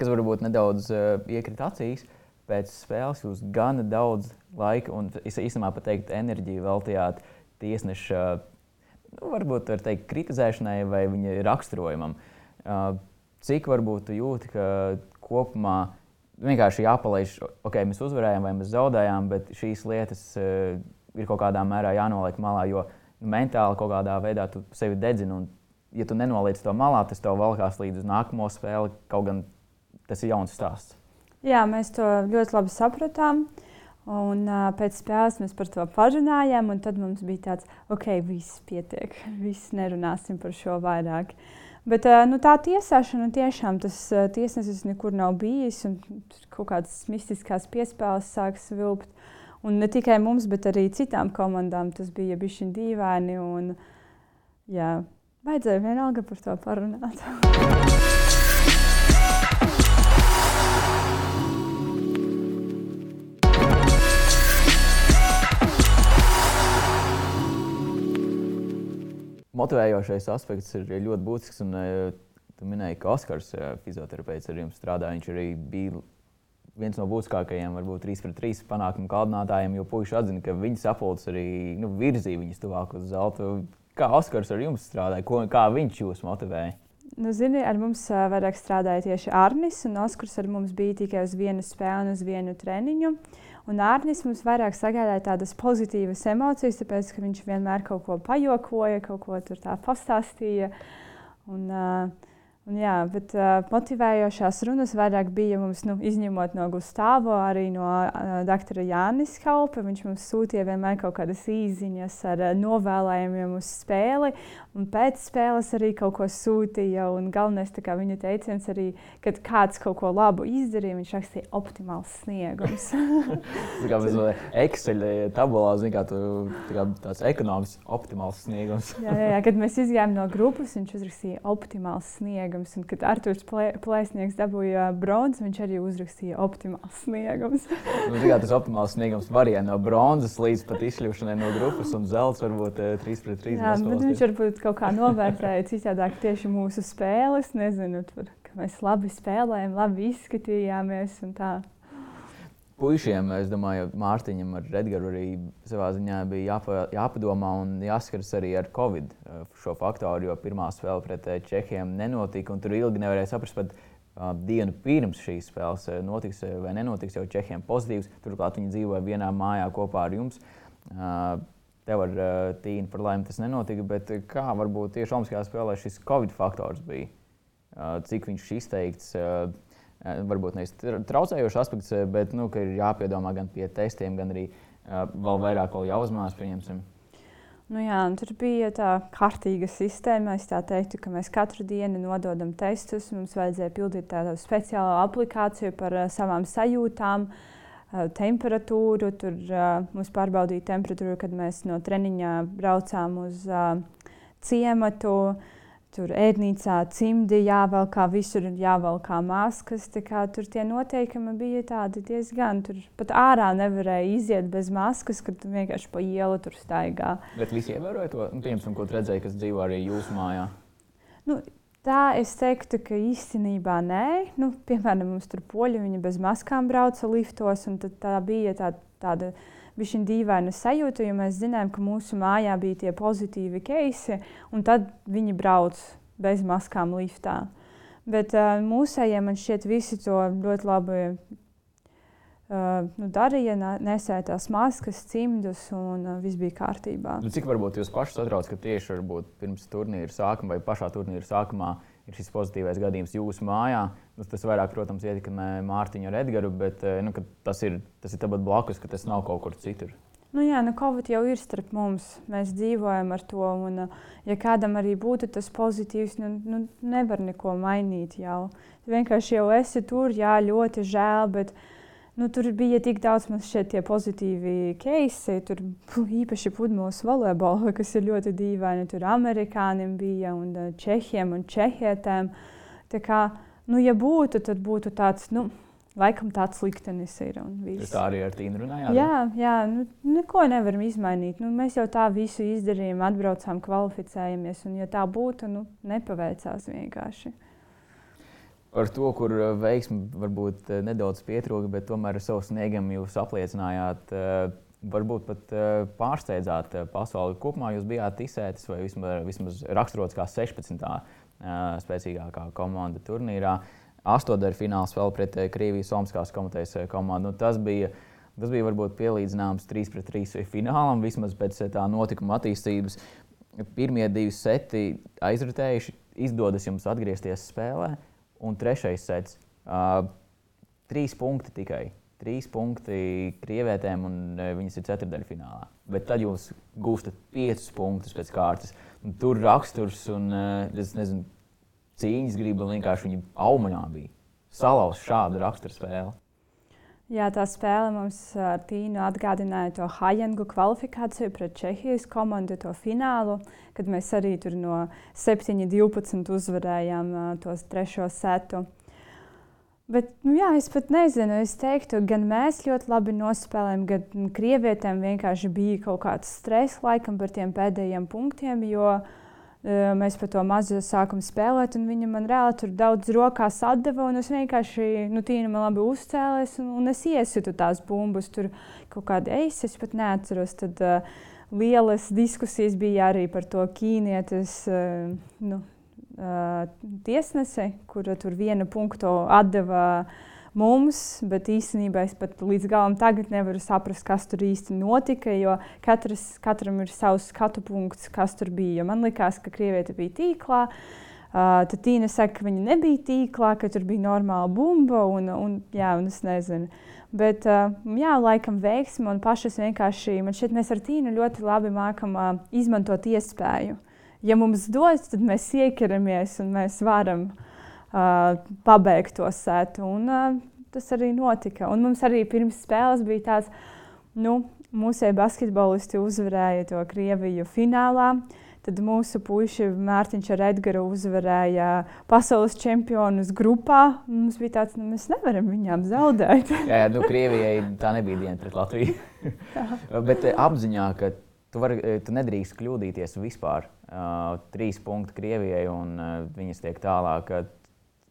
kas varbūt nedaudz iekrita acīs, pēc spēles jūs gana daudz laika un īstenībā pat teikt enerģiju veltījāt tiesneša, nu, varbūt tā teikt, kritizēšanai vai viņa raksturojumam. Cik varbūt jūti, ka kopumā vienkārši jāpalaiž, ok, mēs uzvarējām vai mēs zaudējām, bet šīs lietas uh, ir kaut kādā mērā jānoliek malā, jo nu, mentāli kaut kādā veidā tu sevi dedzini. Un, ja tu nenoliec to malā, tas tev valkās līdz nākamo spēli, kaut gan tas ir jauns stāsts. Jā, mēs to ļoti labi sapratām. Un, uh, pēc spēles mēs par to parunājām, un tad mums bija tāds, ok, viss pietiek, [LAUGHS] viss nerunāsim par šo vairāk. Bet uh, nu, tā tiesāšana tiešām tas uh, tiesnesis nekur nav bijis, un kaut kādas mistiskās piespēles sākas vilkt. Un ne tikai mums, bet arī citām komandām tas bija bijis dīvaini. Un, jā, vajadzēja vienalga par to parunāt. [LAUGHS] motivējošais aspekts ir ļoti būtisks. Un, eh, tu minēji, ka Oskars, eh, fizioterapeits, ar jums strādā. Viņš arī bija viens no būtiskākajiem, varbūt 3 pret 3 panākumu kaldinātājiem, jo puiši atzina, ka viņa sapulcs arī nu, virzīja viņus tuvāk uz zelta. Kā Oskars ar jums strādāja? Ko, kā viņš jūs motivēja? Nu, zini, ar mums uh, vairāk strādāja tieši Arnis, un Oskars ar mums bija tikai uz vienu spēli un uz vienu treniņu. Un Arnis mums vairāk sagādāja tādas pozitīvas emocijas, tāpēc, ka viņš vienmēr kaut ko pajokoja, kaut ko tur tā pastāstīja. Un, uh, Un, jā, bet uh, motivējošās runas vairāk bija mums, nu, izņemot no Gustavs, arī no uh, doktora Jānis Kaupa. Viņš mums sūtīja vienmēr kaut kādas īsiņas ar uh, novēlējumiem uz spēli, un pēc spēles arī kaut ko sūtīja. Un galvenais viņa teiciens arī, kad kāds kaut ko labu izdarīja, viņš rakstīja optimāls sniegums. [LAUGHS] tā kā mēs Excel tabulā zinām, tā tāds ekonomisks optimāls sniegums. jā, jā, jā, kad mēs izgājām no grupas, viņš uzrakstīja optimāls sniegums. Un, kad Arthurs Plēsnieks dabūja bronzas, viņš arī uzrakstīja optimāls sniegums. nu, kā, tas optimāls sniegums var iet no bronzas līdz pat izšļūšanai no grupas, un zelts varbūt 3 pret 3. Jā, bet viņš varbūt kaut kā novērtēja citādāk tieši mūsu spēles. Nezinu, tur, ka mēs labi spēlējām, labi izskatījāmies un tā puišiem, es domāju, Mārtiņam ar Edgars arī savā ziņā bija jāpa, jāpadomā un jāskatās arī ar Covid uh, šo faktoru, jo pirmā spēle pret uh, Čehiem nenotika, tur ilgi nevarēja saprast. Pat, uh, Dienu pirms šīs spēles notiks vai nenotiks jau Čehijam pozitīvs. Turklāt viņi dzīvoja vienā mājā kopā ar jums. Tev ar Tīnu par laimi tas nenotika, bet kā varbūt tieši Omaskajā spēlē šis Covid faktors bija? Cik viņš izteikts? Eh, varbūt nevis traucējošs aspekts, eh, bet nu, ir jāpiedomā gan pie testiem, gan arī uh, vēl vairāk vēl jāuzmanās. Pieņemsim. Nu jā, tur bija tā kārtīga sistēma. Es tā teiktu, ka mēs katru dienu nododam testus. Mums vajadzēja pildīt tādu speciālu aplikāciju par uh, savām sajūtām, uh, temperatūru. Tur uh, mums pārbaudīja temperatūru, kad mēs no treniņa braucām uz uh, ciematu. Tur ēdnīcā cimdi jāvelk, kā visur ir jāvelk maskas. Kā, tur tie noteikumi bija tādi diezgan. Tur pat ārā nevarēja iziet bez maskas, kad vienkārši pa ielu tur staigā. Bet visi ievēroja to, nu, piemēram, ko redzēja, kas dzīvo arī jūsu mājā. Nu, Tā es teiktu, ka īstenībā nē. Nu, piemēram, mums tur poļi bez maskām brauca liftos, un tā bija tā, tāda bija dīvaina sajūta, jo mēs zinājām, ka mūsu mājā bija tie pozitīvi keisi, un tad viņi brauc bez maskām liftā. Bet uh, mūsējiem man šķiet, visi to ļoti labi nu, darīja, nesēja tās maskas, cimdus, un uh, viss bija kārtībā. Nu, cik varbūt jūs paši satrauc, ka tieši pirms turnīra sākuma vai pašā turnīra sākumā ir šis pozitīvais gadījums jūsu mājā. Nu, tas vairāk, protams, ietekmē Mārtiņu un Edgars, bet eh, nu, tas ir, tas ir tāpat blakus, ka tas nav kaut kur citur. Nu jā, nu, Covid jau ir starp mums. Mēs dzīvojam ar to. Un, ja kādam arī būtu tas pozitīvs, nu, nu nevar neko mainīt. Jau. Vienkārši jau esi tur, jā, ļoti žēl. Bet, nu, tur bija tik daudz šie pozitīvi keisi. Tur [LAUGHS] īpaši pludmales volejbola, kas ir ļoti dīvaini. Tur amerikāņiem bija un čehiem un čehietēm. Tā kā, nu, ja būtu, tad būtu tāds. Nu, laikam tāds liktenis ir. Tā arī ar Tīnu runājāt? Jā, jā nu, neko nevaram izmainīt. Nu, mēs jau tā visu izdarījām, atbraucām, kvalificējamies. Un, ja tā būtu, nu, nepaveicās vienkārši. Par to, kur eh, veiksmi varbūt eh, nedaudz pietrūka, bet tomēr ar savu sniegumu jūs apliecinājāt. Eh, varbūt pat pārsteidzāt pasauli kopumā. Jūs bijāt izsētis vai vismaz, vismaz raksturots kā 16. spēcīgākā komanda turnīrā. Uh, astotdaļfināls vēl pret Krievijas Somskās komitejas komandu. Nu, tas bija, tas bija varbūt pielīdzināms 3 pret 3 finālam, vismaz pēc tā notikuma attīstības. Pirmie divi seti aizritējuši, izdodas jums atgriezties spēlē, un trešais sets uh, - trīs punkti tikai. Trīs punkti krievietēm, un viņas ir ceturdaļfinālā. Bet tad jūs gūstat piecus punktus pēc kārtas. Un tur raksturs un nezinu, cīņas griba vienkārši viņa augaļā bija. Salauz šādu raksturu spēli. Jā, tā spēle mums ar Tīnu atgādināja to Hajangu kvalifikāciju pret Čehijas komandu, to finālu, kad mēs arī tur no 7-12 uzvarējām tos trešo setu. Bet, nu, jā, es pat nezinu, es teiktu, gan mēs ļoti labi nospēlējām, gan krievietēm vienkārši bija kaut kāds stress laikam par tiem pēdējiem punktiem, jo uh, Mēs par to mazu sākām spēlēt, un viņa man reāli tur daudz rokās atdeva. Es vienkārši, nu, tīna man labi uzcēlēs, un, un es iesitu tās bumbas. Tur kaut kāda eisa, es pat neatceros. Tad uh, lielas diskusijas bija arī par to ķīnietes uh, nu, uh, tiesnesi, kura tur vienu punktu atdeva. Uh, mums, bet īstenībā es pat līdz galam nevaru saprast, kas tur īsti notika. Jo katrs, katram ir savs skatu punkts, kas tur bija. Jo man liekas, ka krieviete bija tīklā. Uh, tad Tīna saka, ka viņa nebija tīklā, ka tur bija normāla bumba. Un, un, jā, un es nezinu. Bet, uh, jā, laikam, veiksmi un pašas vienkārši man šķiet, mēs ar Tīnu ļoti labi mākam uh, izmantot iespēju. Ja mums dos, tad mēs iekeramies un mēs varam uh, pabeigt to sētu. Un, uh, tas arī notika. Un mums arī pirms spēles bija tāds, nu, mūsu basketbolisti uzvarēja to Krieviju finālā. Tad mūsu puiši Mārtiņš ar Edgars uzvarēja pasaules čempionus grupā. Mums bija tāds, nu, mēs nevaram viņām zaudēt. jā, nu, Krievijai tā nebija diena pret Latviju. Bet apziņā, ka tu, var, tu nedrīkst kļūdīties vispār. Uh, trīs punkti Krievijai un uh, viņas tiek tālāk.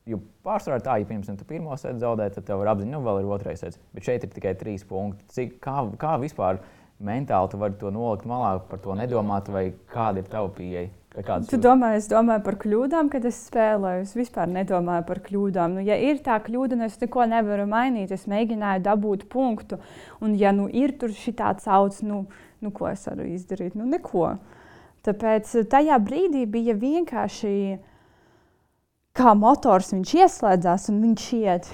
Jo pārsvarā tā, ja pirms tam pirmo sēdi zaudē, tad tev ir apziņa, nu vēl ir otrais sēds. Bet šeit ir tikai trīs punkti. Cik, kā, kā vispār mentāli tu vari to nolikt malā, par to nedomāt, vai kāda ir tava pieeja? Tu domā, es domāju par kļūdām, kad es spēlēju. Es vispār nedomāju par kļūdām. Nu, ja ir tā kļūda, nu es neko nevaru mainīt. Es mēģināju dabūt punktu. Un, ja nu ir tur šī tāds augs, nu, nu, ko es varu izdarīt? Nu, neko. Tāpēc tajā brīdī bija vienkārši kā motors viņš ieslēdzās un viņš iet.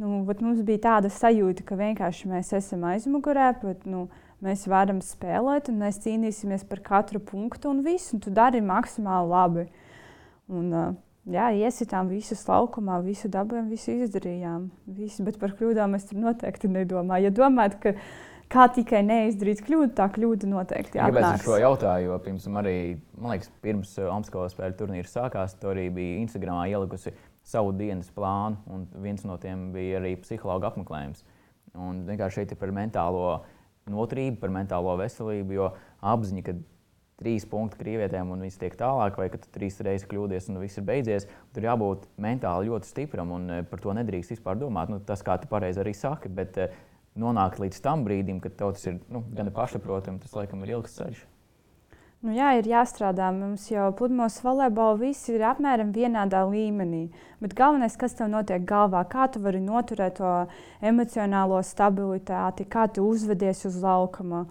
Nu, mums bija tāda sajūta, ka vienkārši mēs esam aizmugurē, bet nu, mēs varam spēlēt, un mēs cīnīsimies par katru punktu un visu. Un tu dari maksimāli labi. Un, uh, jā, iesitām visus laukumā, visu dabūjām, visu izdarījām. Visu, bet par kļūdām es noteikti nedomāju. Ja domājat, ka kā tikai neizdarīt kļūdu, tā kļūda noteikti ir. Kāpēc es šo jautāju? Jo pirms tam arī, man liekas, pirms Amskolas spēļu turnīra sākās, tur arī bija Instagramā ielikusi savu dienas plānu, un viens no tiem bija arī psihologa apmeklējums. Un vienkārši šeit ir par mentālo noturību, par mentālo veselību, jo apziņa, ka trīs punkti krievietēm un viss tiek tālāk, vai ka tu trīs reizes kļūdies un viss ir beidzies. Tur jābūt mentāli ļoti stipram un uh, par to nedrīkst vispār domāt. Nu, tas, kā tu pareizi arī saki, bet uh, nonākt līdz tam brīdim, kad tas ir nu, gan pašsaprotami, tas laikam ir ilgs ceļš. Nu, jā, ir jāstrādā. Mums jau pludmales volejbolā viss ir apmēram vienādā līmenī. Bet galvenais, kas tev notiek galvā, kā tu vari noturēt to emocionālo stabilitāti, kā tu uzvedies uz laukuma.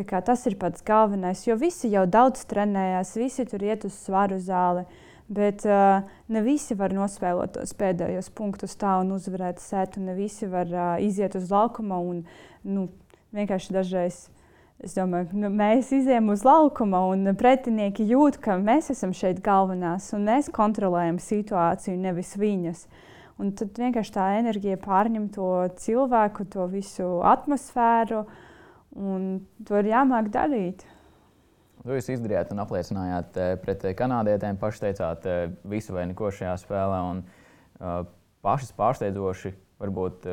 Tas ir pats galvenais, jo visi jau daudz trenējās, visi tur iet uz svaru zāli. Uh, Bet uh, ne visi var nospēlēt tos pēdējos punktus tā un uzvarēt sētu. Ne visi var uh, iziet uz laukuma un nu, vienkārši dažreiz. Es domāju, nu, mēs izējām uz laukuma, un pretinieki jūt, ka mēs esam šeit galvenās, un mēs kontrolējam situāciju, nevis viņas. Un tad vienkārši tā enerģija pārņem to cilvēku, to visu atmosfēru, un to ir jāmāk darīt. Jūs izdarījāt un apliecinājāt eh, pret eh, kanādietēm. Paši teicāt, eh, visu vai neko šajā spēlē. Un, pašas pārsteidzoši varbūt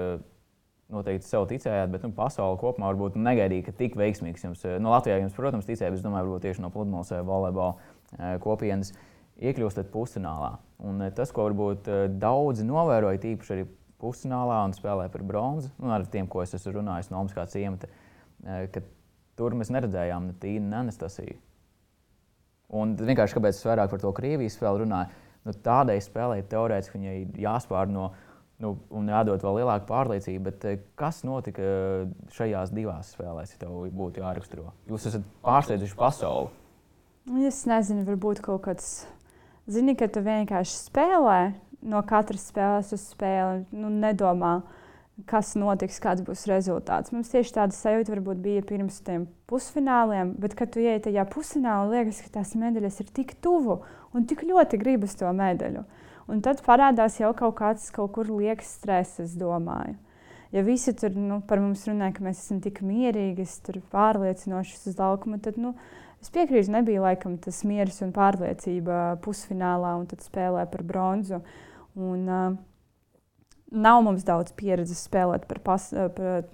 noteikti sev ticējāt, bet nu, pasaule kopumā varbūt negaidīja, ka tik veiksmīgs jums, no Latvijā jums, protams, ticēja, bet es domāju, varbūt tieši no pludmales volejbola kopienas iekļūstat pusfinālā. Un tas, ko varbūt daudzi novēroja, tīpaši arī pusfinālā un spēlē par bronzu, nu, ar tiem, ko es esmu runājis no Omaskā ciemata, ka tur mēs neredzējām ne Tīnu, ne Anastasiju. Un vienkārši kāpēc es vairāk par to Krievijas spēli runāju, nu, tādai spēlei teorētiski viņai jāspār no nu, un jādod vēl lielāka pārliecība. Bet, eh, kas notika eh, šajās divās spēlēs, ja tev būtu jāraksturo? Jūs esat pārsteidzuši pasauli. Es nezinu, varbūt kaut kāds. Zini, ka tu vienkārši spēlē no katras spēles uz spēli, nu, nedomā, kas notiks, kāds būs rezultāts. Mums tieši tāda sajūta varbūt bija pirms tam pusfināliem, bet, kad tu ienāc tajā pusfinālā, liekas, ka tās medaļas ir tik tuvu un tik ļoti gribas to medaļu. Un tad parādās jau kaut kāds kaut kur liekas stress, es domāju. Ja visi tur nu, par mums runā, ka mēs esam tik mierīgi, tur pārliecinoši uz laukuma, tad nu, es piekrītu, nebija laikam tas mieres un pārliecība pusfinālā un tad spēlē par bronzu. Un, uh, Nav mums daudz pieredzes spēlēt par, pas, par,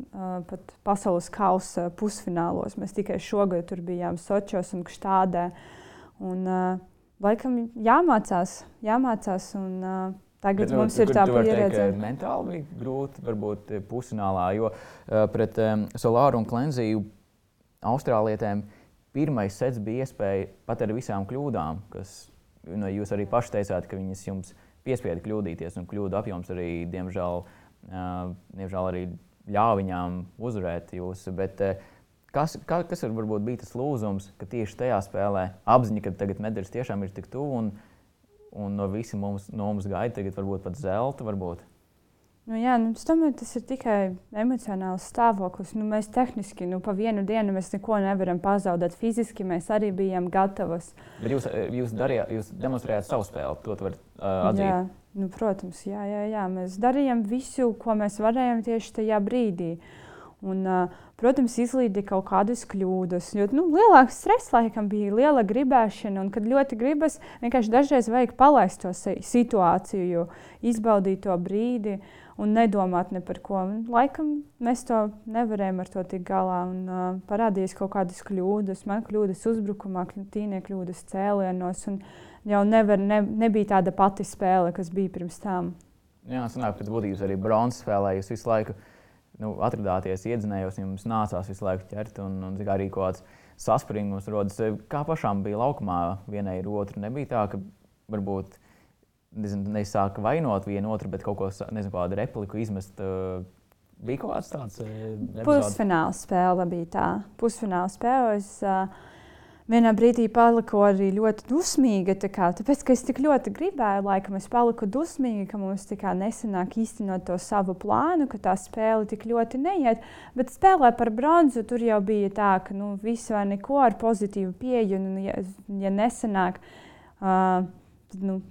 par pasaules kausa pusfinālos. Mēs tikai šogad tur bijām Sočos un Kštādē. Un, uh, laikam jāmācās, jāmācās. Un, uh, Tagad Bet, mums ir tā pieredze. Teikt, mentāli bija grūti, varbūt pusfinālā, jo pret um, Solāru un Klenziju Austrālietēm pirmais sets bija iespēja pat ar visām kļūdām, kas nu, jūs arī paši teicāt, ka viņas jums piespieda kļūdīties, un kļūdu apjoms arī, diemžēl, diemžēl arī ļāva viņām uzvarēt jūs. Bet, Kas, kā, kas var būt tas lūzums, ka tieši tajā spēlē apziņa, ka tagad medaļas tiešām ir tik tuvu un, un no visiem mums, no mums gaida tagad varbūt pat zelta? Varbūt. Nu, jā, nu, es domāju, tas ir tikai emocionāls stāvoklis. Nu, mēs tehniski nu, pa vienu dienu neko nevaram pazaudēt. Fiziski mēs arī bijām gatavas. Bet jūs, jūs, darījāt, jūs demonstrējāt savu spēli, to var uh, atzīt. Jā, nu, protams, jā, jā, jā. mēs darījām visu, ko mēs varējām tieši tajā brīdī. Uh, Un, protams, izlīdīja kaut kādas kļūdas. Jo nu, lielāks stress laikam bija liela gribēšana, un kad ļoti gribas, vienkārši dažreiz vajag palaist to situāciju, izbaudīt to brīdi un nedomāt ne par ko. Un, laikam mēs to nevarējām ar to tikt galā. Un, uh, parādījās kaut kādas kļūdas, man kļūdas uzbrukumā, tīnie kļūdas cēlienos. Jau nevar, ne, nebija tāda pati spēle, kas bija pirms tam. Jā, sanāk, pēc būtības arī bronzas spēlē jūs visu laiku nu, atradāties iedzinējos, jums nācās visu laiku ķert, un, un arī kaut kāds saspringums rodas. Kā pašām bija laukumā, vienai ir otra. Nebija tā, ka varbūt neizsāka vainot vienu otru, bet kaut ko nezinu, kādu repliku izmest. Bija kaut kāds tāds - pusfināla spēle. Bija tā. Pusfināla spēle. Es, uh, vienā brīdī paliku arī ļoti dusmīga. Kā, tāpēc, ka es tik ļoti gribēju, laikam, es paliku dusmīga, ka mums nesanāk īstenot to savu plānu, ka tā spēle tik ļoti neiet. Bet spēlē par bronzu tur jau bija tā, ka nu, viss vai neko ar pozitīvu pieeju. Un, ja, ja nesanāk, uh, nu,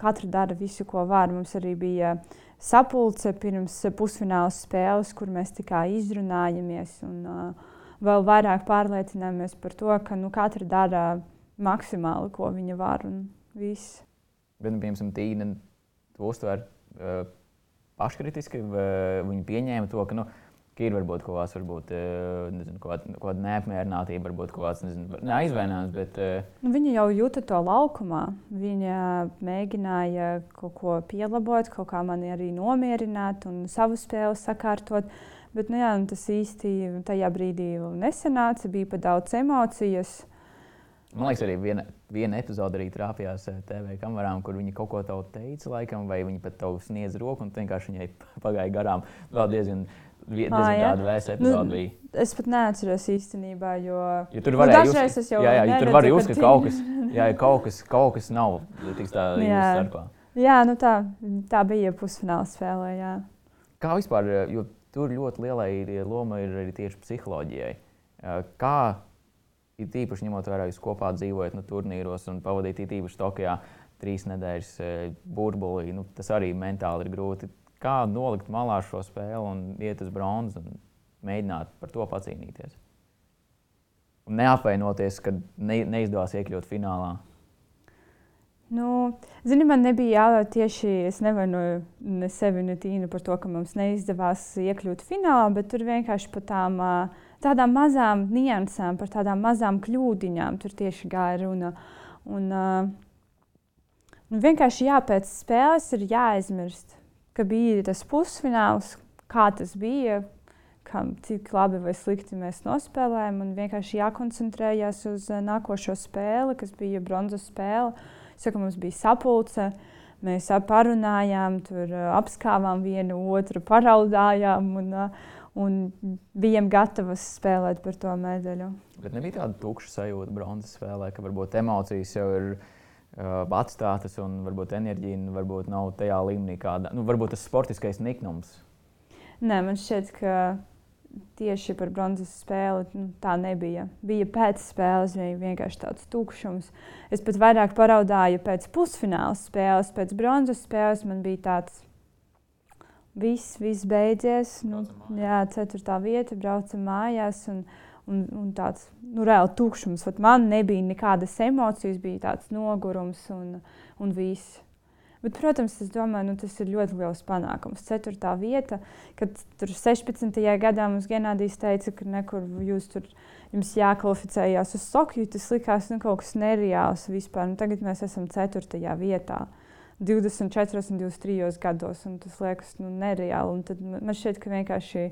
katra dara visu, ko var. Mums arī bija sapulce pirms pusfināla spēles, kur mēs tikai izrunājamies. Un, uh, vēl vairāk pārliecinājāmies par to, ka nu, katra dara maksimāli, ko viņa var. Viss. Bet, nu, piemēram, Tīna to uztver uh, paškritiski. Viņa pieņēma to, ka, nu, ir varbūt kaut kāds, varbūt, uh, nezinu, kaut kāda, kāda neapmierinātība, varbūt kaut kāds nezinu, neaizvainojums. Bet, uh, nu, viņa jau jūta to laukumā. Viņa mēģināja kaut ko pielabot, kaut kā mani arī nomierināt un savu spēli sakārtot. Bet nu, jā, nu, tas īsti tajā brīdī nesanāca, bija pat daudz emocijas. Man liekas, arī viena, viena epizode arī trāpījās eh, TV kamerām, kur viņi kaut ko tādu teica, laikam, vai viņi pat tev sniedz roku, un vienkārši viņai [LAUGHS] pagāja garām. Vēl diezgan, diezgan tāda vēsa epizode nu, bija. Es pat neatceros īstenībā, jo, jo tur varēja nu, dažreiz es jau jā, jā, ja tur var jūs, ka kaut kas, jā, kaut kas, kaut kas nav tik tā [LAUGHS] jūsu starpā. Jā, nu tā, tā bija pusfināla spēlē, jā. Kā vispār, jo tur ļoti lielai loma ir arī tieši psiholoģijai. Kā ir tīpaši ņemot vērā, jūs kopā dzīvojat nu, turnīros un pavadīt īpaši Tokijā trīs nedēļas burbulī, nu, tas arī mentāli ir grūti. Kā nolikt malā šo spēli un iet uz bronzu un mēģināt par to pacīnīties? Un neapvainoties, ka ne, neizdevās iekļūt finālā. Nu, zini, man nebija jāvēl tieši, es nevainoju ne sevi, ne tīnu par to, ka mums neizdevās iekļūt finālā, bet tur vienkārši par tām, tādām mazām niansēm, par tādām mazām kļūdiņām tur tieši gāja runa. Un, un vienkārši jā, pēc spēles ir jāaizmirst, ka bija tas pusfināls, kā tas bija, kam, cik labi vai slikti mēs nospēlējām, un vienkārši jākoncentrējas uz nākošo spēli, kas bija bronzas spēle Saka, mums bija sapulce. Mēs parunājām, tur apskāvām vienu otru, paraudājām un, un bijām gatavas spēlēt par to medaļu. Bet nebija tāda tukša sajūta bronzas spēlē, ka varbūt emocijas jau ir uh, atstātas un varbūt enerģija varbūt nav tajā līmenī, kāda nu, varbūt tas sportiskais niknums. Nē, man šķiet, ka tieši par bronzas spēli nu, tā nebija. Bija pēc spēles, bija vienkārši tāds tukšums. Es pat vairāk paraudāju pēc pusfināla spēles, pēc bronzas spēles. Man bija tāds, viss, viss beidzies. Nu, jā, ceturtā vieta, braucam mājās. Un, un, un tāds nu, reāli tukšums. Vat man nebija nekādas emocijas, bija tāds nogurums un, un viss. Bet, protams, es domāju, nu, tas ir ļoti liels panākums. Ceturtā vieta, kad tur 16. gadā mums Genādijs teica, ka nekur jūs tur jums jākvalificējās uz Sokiju, tas likās nu, kaut kas nereāls vispār. Nu, tagad mēs esam 4. vietā. 24, un 23 gados, un tas liekas nu, nereāli. Un tad man šķiet, ka vienkārši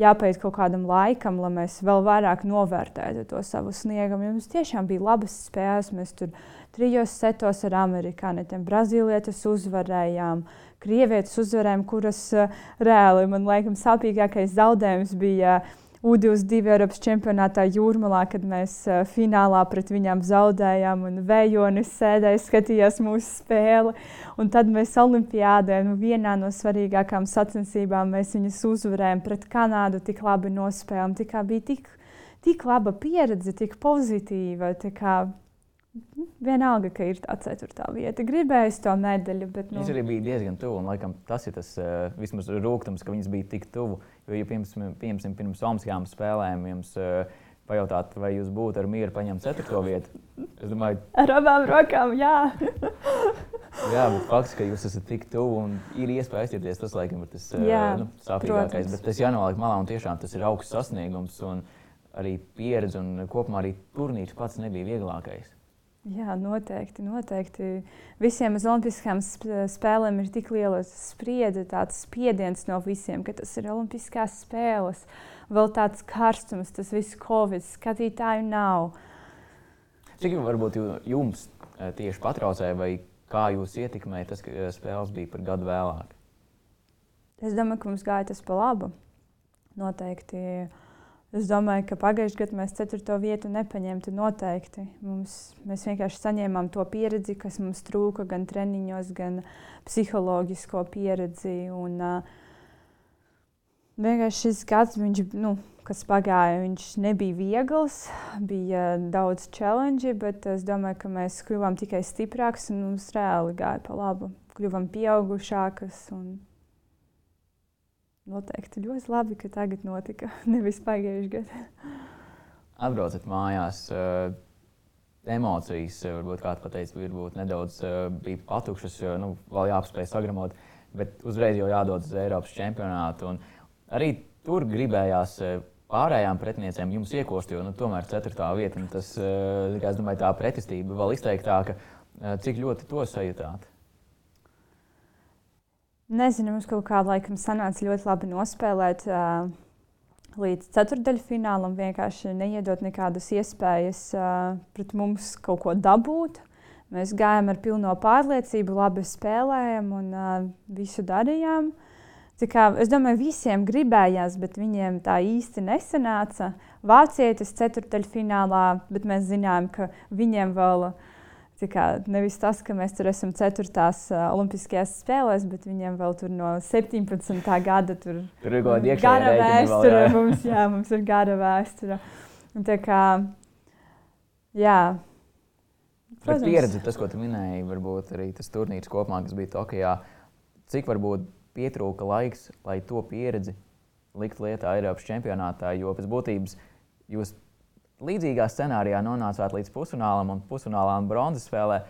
jāpaiet kaut kādam laikam, lai mēs vēl vairāk novērtētu to savu sniegumu. Mums tiešām bija labas spēles. Mēs tur trijos setos ar amerikāņiem, brazīlietis uzvarējām. Krievietes uzvarējām, kuras uh, reāli man liekas, sāpīgākais zaudējums bija uh, U22 Eiropas čempionātā Jūrmalā, kad mēs uh, finālā pret viņām zaudējām, un Vējonis sēdēja, skatījās mūsu spēli. Un tad mēs Olimpijādē, nu, vienā no svarīgākajām sacensībām, mēs viņus uzvarējām pret Kanādu, tik labi nospēlējām. Tā bija tik, tik laba pieredze, tik pozitīva. Kā, Vienalga, ka ir tā ceturtā vieta. Gribēju to medaļu, bet. Nu... Viņas arī bija diezgan tuvu. Un, laikam, tas ir tas uh, vismaz rūkums, ka viņas bija tik tuvu. Jo, ja piemēram, pirms Olimpiskajām spēlēm jums uh, pajautāt, vai jūs būtu ar mieru paņemt ceturto vietu, es domāju, ar abām rokām, jā. [LAUGHS] jā, bet fakts, ka jūs esat tik tuvu un ir iespēja aizķerties, tas laikam ir tas uh, nu, sāpīgākais. Bet tas jānoliek malā un tiešām tas ir augsts sasniegums. Un, arī pieredze un kopumā arī turnīrs pats nebija vieglākais. Jā, noteikti, noteikti. Visiem uz Olimpiskajām spēlēm ir tik liela spriedze, tāds spiediens no visiem, ka tas ir Olimpiskās spēles. Vēl tāds karstums, tas viss Covid, skatītāju nav. Cik varbūt jums eh, tieši patraucēja, vai kā jūs ietekmēja tas, ka eh, spēles bija par gadu vēlāk? Es domāju, ka mums gāja tas pa labu. Noteikti. Uh, Es domāju, ka pagājušajā gadā mēs ceturto vietu nepaņemtu noteikti. Mums, mēs vienkārši saņēmām to pieredzi, kas mums trūka gan treniņos, gan psiholoģisko pieredzi. Un, uh, vienkārši šis gads, viņš, nu, kas pagāja, viņš nebija viegls, bija daudz challenge, bet es domāju, ka mēs kļuvām tikai stiprāki un mums reāli gāja pa labu. Kļuvām pieaugušākas. Un, noteikti ļoti labi, ka tagad notika, [LAUGHS] nevis pagājušajā gadā. Atbraucat mājās. Uh, emocijas, eh, varbūt kāds pateica, varbūt nedaudz uh, bija patukšas, jo nu, vēl jāapspēj sagramot, bet uzreiz jau jādodas uz Eiropas čempionātu. Arī tur gribējās pārējām pretiniecēm jums iekost, jo nu, tomēr ceturtā vieta, tas, uh, es domāju, tā pretestība vēl izteiktāka. Cik ļoti to sajūtāt? Nezinu, mums kaut kādā laikam sanāca ļoti labi nospēlēt uh, līdz ceturdaļfinālam, vienkārši neiedot nekādas iespējas uh, pret mums kaut ko dabūt. Mēs gājām ar pilno pārliecību, labi spēlējām un uh, visu darījām. Kā, es domāju, visiem gribējās, bet viņiem tā īsti nesanāca. Vācietis ceturdaļfinālā, bet mēs zinām, ka viņiem vēl ir nevis tas, ka mēs tur esam 4. Uh, Olimpiskajās spēlēs, bet viņiem vēl tur no 17. gada tur, tur ir gara vēsture. Mums, jā, mums ir gara vēsture. Tā kā, jā. Protams. Bet pieredze, tas, ko tu minēji, varbūt arī tas turnīrs kopumā, kas bija Tokijā, cik varbūt pietrūka laiks, lai to pieredzi likt lietā Eiropas čempionātā, jo pēc būtības jūs līdzīgā scenārijā nonācāt līdz pusfinālam un pusfinālā un bronzas spēlē.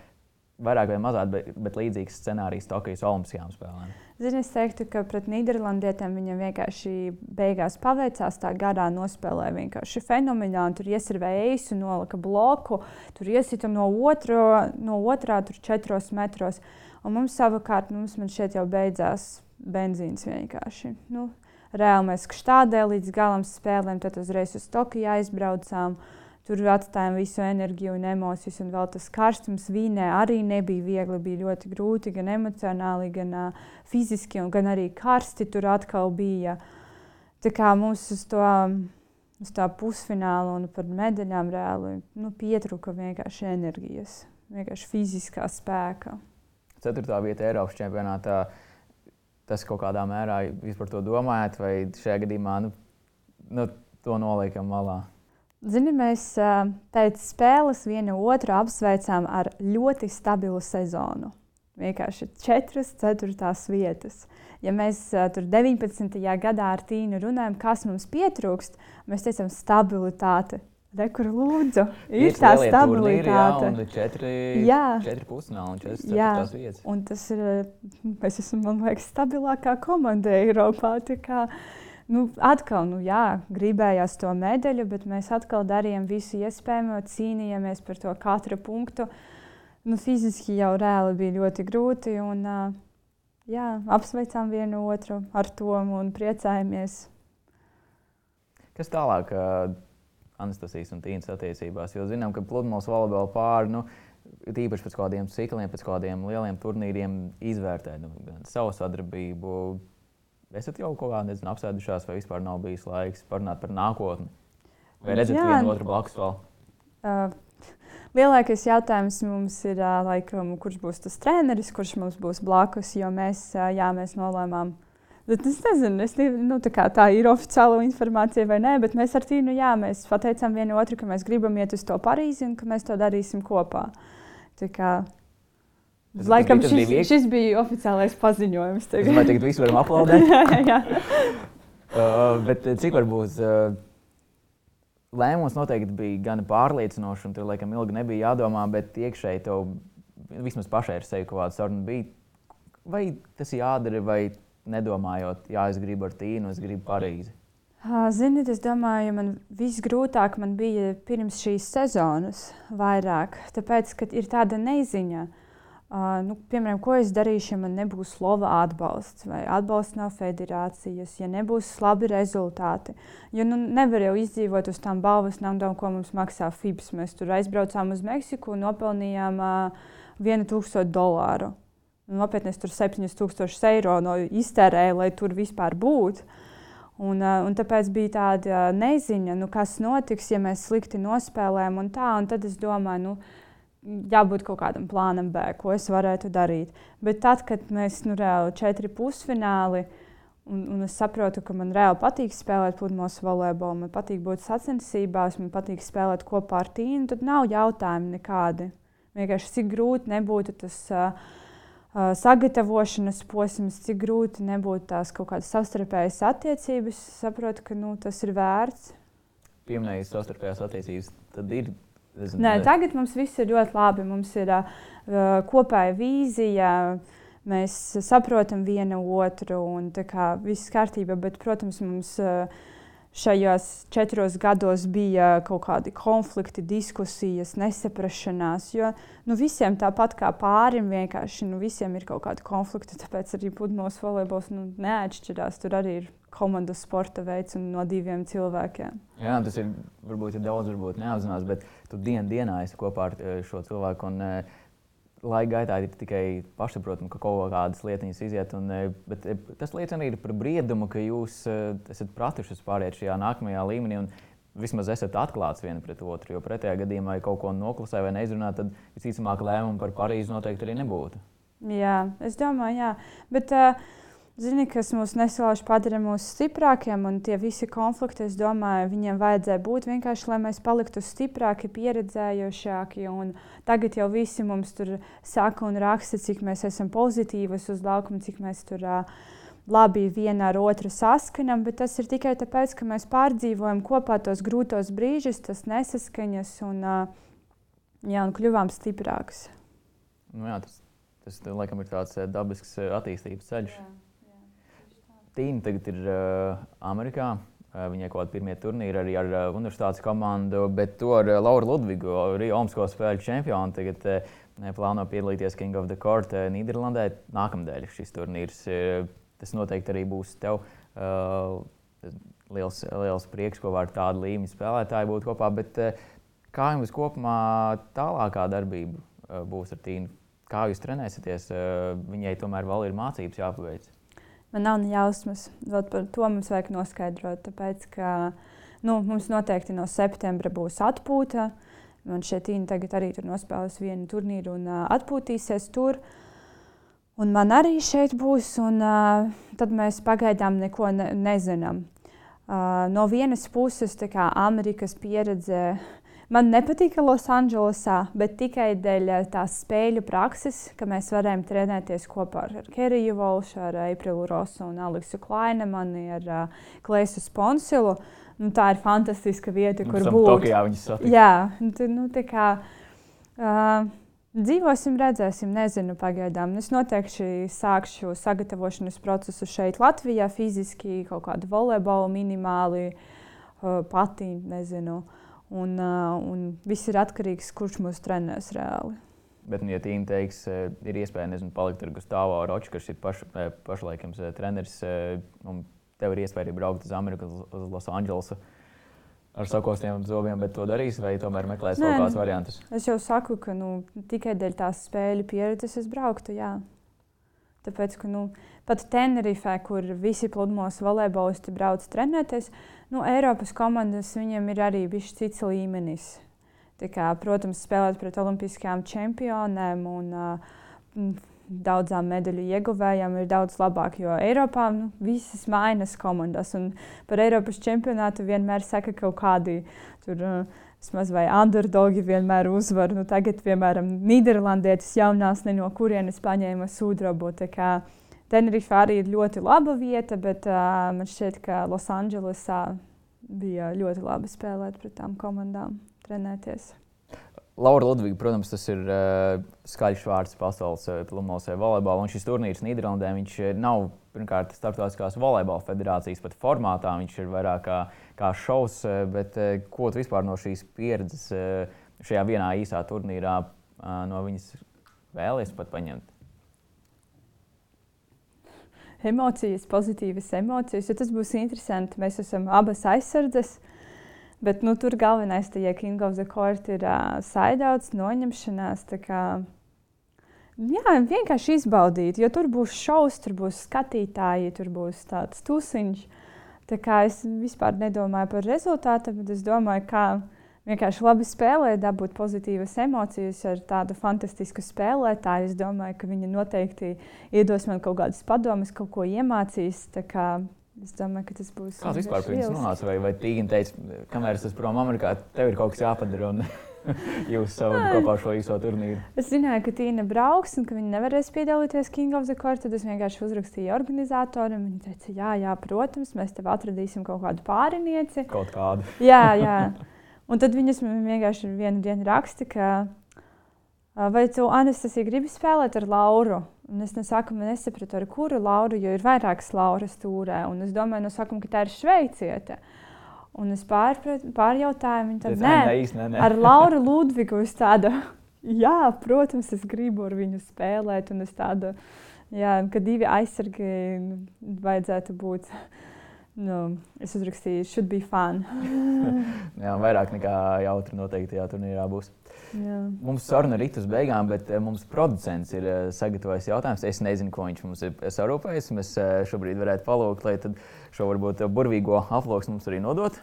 vairāk vai mazāk, bet, bet līdzīgs scenārijs Tokijas Olimpiskajām spēlēm. Zini, es teiktu, ka pret Nīderlandietiem viņam vienkārši beigās paveicās. Tā garā nospēlēja vienkārši fenomenāli. Tur iesirvēja eisu, nolika bloku, tur iesita no, otro, no otrā, tur četros metros. Un mums savukārt, mums šeit jau beidzās benzīns vienkārši. Nu, reāli mēs kštādē līdz galam spēlēm, tad uzreiz uz Tokiju aizbraucām. Uh, Tur atstājām visu enerģiju un emocijas, un vēl tas karstums vīnē arī nebija viegli. Bija ļoti grūti gan emocionāli, gan uh, fiziski, gan arī karsti tur atkal bija. Tā kā mums uz to uz tā pusfināla un par medaļām reāli nu, pietrūka vienkārši enerģijas, vienkārši fiziskā spēka. Ceturtā vieta Eiropas čempionātā. Tas kaut kādā mērā jūs par to domājat, vai šajā gadījumā nu, nu, to noliekam malā? Zini, mēs pēc spēles vienu otru apsveicām ar ļoti stabilu sezonu. Vienkārši četras, ceturtās vietas. Ja mēs tur 19. gadā ar Tīnu runājam, kas mums pietrūkst, mēs teicām stabilitāte. Rekur lūdzu, ir tā stabilitāte. Jā, četri, jā. četri pusfināli un četras ceturtās vietas. Un tas ir, mēs esam, man liekas, stabilākā komanda Eiropā. Kā, nu, atkal, nu, jā, gribējās to medaļu, bet mēs atkal darījām visu iespējamo, cīnījāmies par to katru punktu. Nu, fiziski jau reāli bija ļoti grūti. Un, uh, jā, apsveicām vienu otru ar to un priecājamies. Kas tālāk? Uh, Anastasijas un Tīnas attiecībās. Jo zinām, ka pludmales volejbola pāri, nu, tīpaši pēc kādiem cikliem, pēc kādiem lieliem turnīriem, izvērtē nu, savu sadarbību, esat jau kaut kā nezinu, apsēdušās, vai vispār nav bijis laiks parunāt par nākotni? Vai redzat Jā. vienu otru blakus vēl? Uh, Lielākais jautājums mums ir, uh, laikam, kurš būs tas treneris, kurš mums būs blakus, jo mēs, uh, jā, mēs nolēmām. Bet es nezinu, es, nu, tā, tā ir oficiāla informācija vai nē, bet mēs ar Tīnu jā, mēs pateicām vienu otru, ka mēs gribam iet uz to Parīzi un ka mēs to darīsim kopā. Tā kā Tas Laikam tas šis, bija šis bija oficiālais paziņojums. Tagad. Es domāju, ka visi varam aplaudēt. [LAUGHS] [LAUGHS] uh, bet uh, cik var būt? Uh, lēmums noteikti bija gan pārliecinošs, un tur laikam ilgi nebija jādomā, bet iekšēji tev vismaz pašai ar sevi kaut kāda saruna bija. Vai tas jādara, vai nedomājot, jā, es gribu ar tīnu, es gribu Parīzi? Ziniet, es domāju, man visgrūtāk man bija pirms šīs sezonas vairāk, tāpēc, ka ir tāda neziņa. Uh, nu, piemēram, ko es darīšu, ja man nebūs slova atbalsts vai atbalsts no federācijas, ja nebūs labi rezultāti. Jo nu, nevar jau izdzīvot uz tām balvas naudām, ko mums maksā FIBS. Mēs tur aizbraucām uz Meksiku un nopelnījām uh, 1000 dolāru. Nopietni, es tur 7000 eiro no iztērēju, lai tur vispār būtu. Un, uh, un tāpēc bija tāda neziņa, nu, kas notiks, ja mēs slikti nospēlējam. Un tā, un tad es domāju, nu, jābūt kaut kādam plānam B, ko es varētu darīt. Bet tad, kad mēs nu, reāli četri pusfināli, un, un es saprotu, ka man reāli patīk spēlēt pludmales volejbolu, man patīk būt sacensībās, man patīk spēlēt kopā ar tīnu, tad nav jautājumu nekādi. Vienkārši cik grūti nebūtu tas uh, sagatavošanas posms, cik grūti nebūtu tās kaut kādas savstarpējas attiecības, saprotu, ka nu, tas ir vērts. Pieminējot savstarpējās attiecības, tad ir Zinu, Nē, tagad mums viss ir ļoti labi. Mums ir uh, kopēja vīzija, mēs saprotam vienu otru un kā, viss kārtībā. Bet, protams, mums uh, šajos četros gados bija kaut kādi konflikti, diskusijas, nesaprašanās. Jo nu, visiem tāpat kā pārim, vienkārši nu, visiem ir kaut kādi konflikti. Tāpēc arī pludmales volejbols nu, neatšķirās. Tur arī ir komandas sporta veids un no diviem cilvēkiem. Jā, tas ir varbūt ir daudz, varbūt neapzinās, bet tu dienu dienā esi kopā ar eh, šo cilvēku. Un, eh, Laika gaitā ir tikai pašsaprotami, ka kaut kādas lietas iziet. Un, eh, bet tas liecina arī par briedumu, ka jūs esat pratuši pāriet šajā nākamajā līmenī. Un, vismaz esat atklāts viens pret otru. Jo pretējā gadījumā, ja kaut ko noklusē vai neizrunā, tad visticamāk lēmumu par Parīzi noteikti arī nebūtu. Jā, es domāju, jā. Bet, uh, Zini, kas mūs nesalauž, padara mūs stiprākiem, un tie visi konflikti, es domāju, viņiem vajadzēja būt vienkārši, lai mēs paliktu stiprāki, pieredzējušāki. Tagad jau visi mums tur saka un raksta, cik mēs esam pozitīvi uz laukuma, cik mēs tur uh, labi viena ar otru saskanam, bet tas ir tikai tāpēc, ka mēs pārdzīvojam kopā tos grūtos brīžus, tas nesaskaņas un, uh, jā, un kļuvām stiprākus. Nu, jā, tas, tas laikam ir tāds dabisks attīstības ceļš. Jā, Tīna tagad ir uh, Amerikā. Viņai kaut kāda pirmie turnīri arī ar uh, universitātes komandu, bet to ar uh, Lauru Ludvigu, arī Omasko spēļu čempionu. Tagad uh, plāno piedalīties King of the Court Nīderlandē. Nākamnedēļ šis turnīrs. Tas noteikti arī būs tev uh, liels, liels prieks, ko var tādu līmeņu spēlētāji būt kopā. Bet, uh, kā jums kopumā tālākā darbība uh, būs ar Tīnu? Kā jūs trenēsieties? Uh, viņai tomēr vēl ir mācības jāpaveic. Man nav ne jausmas. Vēl par to mums vajag noskaidrot. Tāpēc, ka nu, mums noteikti no septembra būs atpūta. Man šeit Tīna tagad arī tur nospēlēs vienu turnīru un uh, atpūtīsies tur. Un man arī šeit būs, un uh, tad mēs pagaidām neko ne, nezinām. Uh, no vienas puses, kā Amerikas pieredze, man nepatīk Losandželosā, bet tikai dēļ tās spēļu prakses, ka mēs varējām trenēties kopā ar Keriju Volšu, ar Aprilu Rosu un Aleksu Klainemani, ar uh, Klēsu Sponsilu. Uh, nu, tā ir fantastiska vieta, kur būt. Tokijā viņas satika. Jā, tu, nu, tā kā. Uh, Dzīvosim, redzēsim, nezinu, pagaidām. Es noteikti sākšu sagatavošanas procesu šeit, Latvijā, fiziski, kaut kādu volejbolu minimāli, uh, pati, nezinu. Uh, un viss ir atkarīgs no kurš mūs trenēs reāli. Bet, nu, ja tīm teiks, ir iespēja nezinu, palikt ar Gustavo Roču, kas ir paš, pašlaikams treneris, un tev ir iespēja arī braukt uz Ameriku, uz Losandželosu ar sakostiem zobiem, bet to darīs, vai tomēr meklēs Nē, kaut kādus variantus? Es jau saku, ka nu, tikai dēļ tās spēļu pieredzes es brauktu. Jā. Tāpēc, ka nu, pat Tenerifē, kur visi pludmales volejbolisti brauc trenēties, nu, Eiropas komandas viņiem ir arī bijis cits līmenis. Tā kā, protams, spēlēt pret olimpiskajām čempionēm un uh, daudzām medaļu ieguvējām ir daudz labāk, jo Eiropā nu, visas mainas komandas. Par Eiropas čempionātu vienmēr saka kaut kādi tur. Uh, Vismaz vai underdogi vienmēr uzvar. Nu, tagad, piemēram, Nīderlandietis jaunās, ne no kurienes paņēma sudrabu. Tenerife arī ir ļoti laba vieta, bet uh, man šķiet, ka Losandželosā bija ļoti labi spēlēt pret tām komandām, trenēties. Laura Ludviga, protams, tas ir uh, skaļš vārds pasaules uh, pludmales volejbolā. Un šis turnīrs Nīderlandē nav pirmkārt starptautiskās volejbola federācijas pat formātā. Viņš ir vairāk kā, kā šovs. Bet uh, ko tu vispār no šīs pieredzes uh, šajā vienā īsā turnīrā uh, no viņas vēlies pat paņemt? Emocijas, pozitīvas emocijas, jo tas būs interesanti. Mēs esam abas aizsardzes. Bet nu, tur galvenais, ja King of the Court ir uh, saidauts, noņemšanās. Kā, jā, vienkārši izbaudīt, jo tur būs šausmas, tur būs skatītāji, tur būs tāds tusiņš. Tā kā es vispār nedomāju par rezultātu, bet es domāju, kā vienkārši labi spēlēt, dabūt pozitīvas emocijas ar tādu fantastisku spēlētāju. Es domāju, ka viņa noteikti iedos man kaut kādas padomas, kaut ko iemācīs. Es domāju, ka tas būs. Kāds vispār pirms nonāca? Vai, vai Tīna teica, kamēr es esmu prom Amerikā, tev ir kaut kas jāpadara un [LAUGHS] jūs savu kopā šo īso turnīru? Es zināju, ka Tīna brauks un ka viņa nevarēs piedalīties King of the Court. Tad es vienkārši uzrakstīju organizatoram. Viņa teica, jā, jā, protams, mēs tev atradīsim kaut kādu pārinieci. Kaut kādu. jā, [LAUGHS] jā. Un tad viņas vienkārši vienu dienu raksta, ka vai tu, Anastasija, gribi spēlēt ar Lauru? Un es no sākuma nesapratu, ar kuru Lauru, jo ir vairākas Lauras stūrē. Un es domāju, no sākuma, ka tā ir šveiciete. Un es pārprat, pārjautāju viņu, tad, nē, nē, nē. ar Lauru [LAUGHS] Ludvigu. Es tādu, jā, protams, es gribu ar viņu spēlēt. Un es tādu, jā, ka divi aizsargi vajadzētu būt. Nu, es uzrakstīju, should be fun. [LAUGHS] jā, vairāk nekā jautri noteikti tajā turnīrā būs. Jā. Mums saruna ir uz beigām, bet eh, mums producents ir eh, sagatavojis jautājumus. Es nezinu, ko viņš mums ir sarūpējis. Mēs eh, šobrīd varētu palūgt, lai šo varbūt burvīgo aploksni mums arī nodot.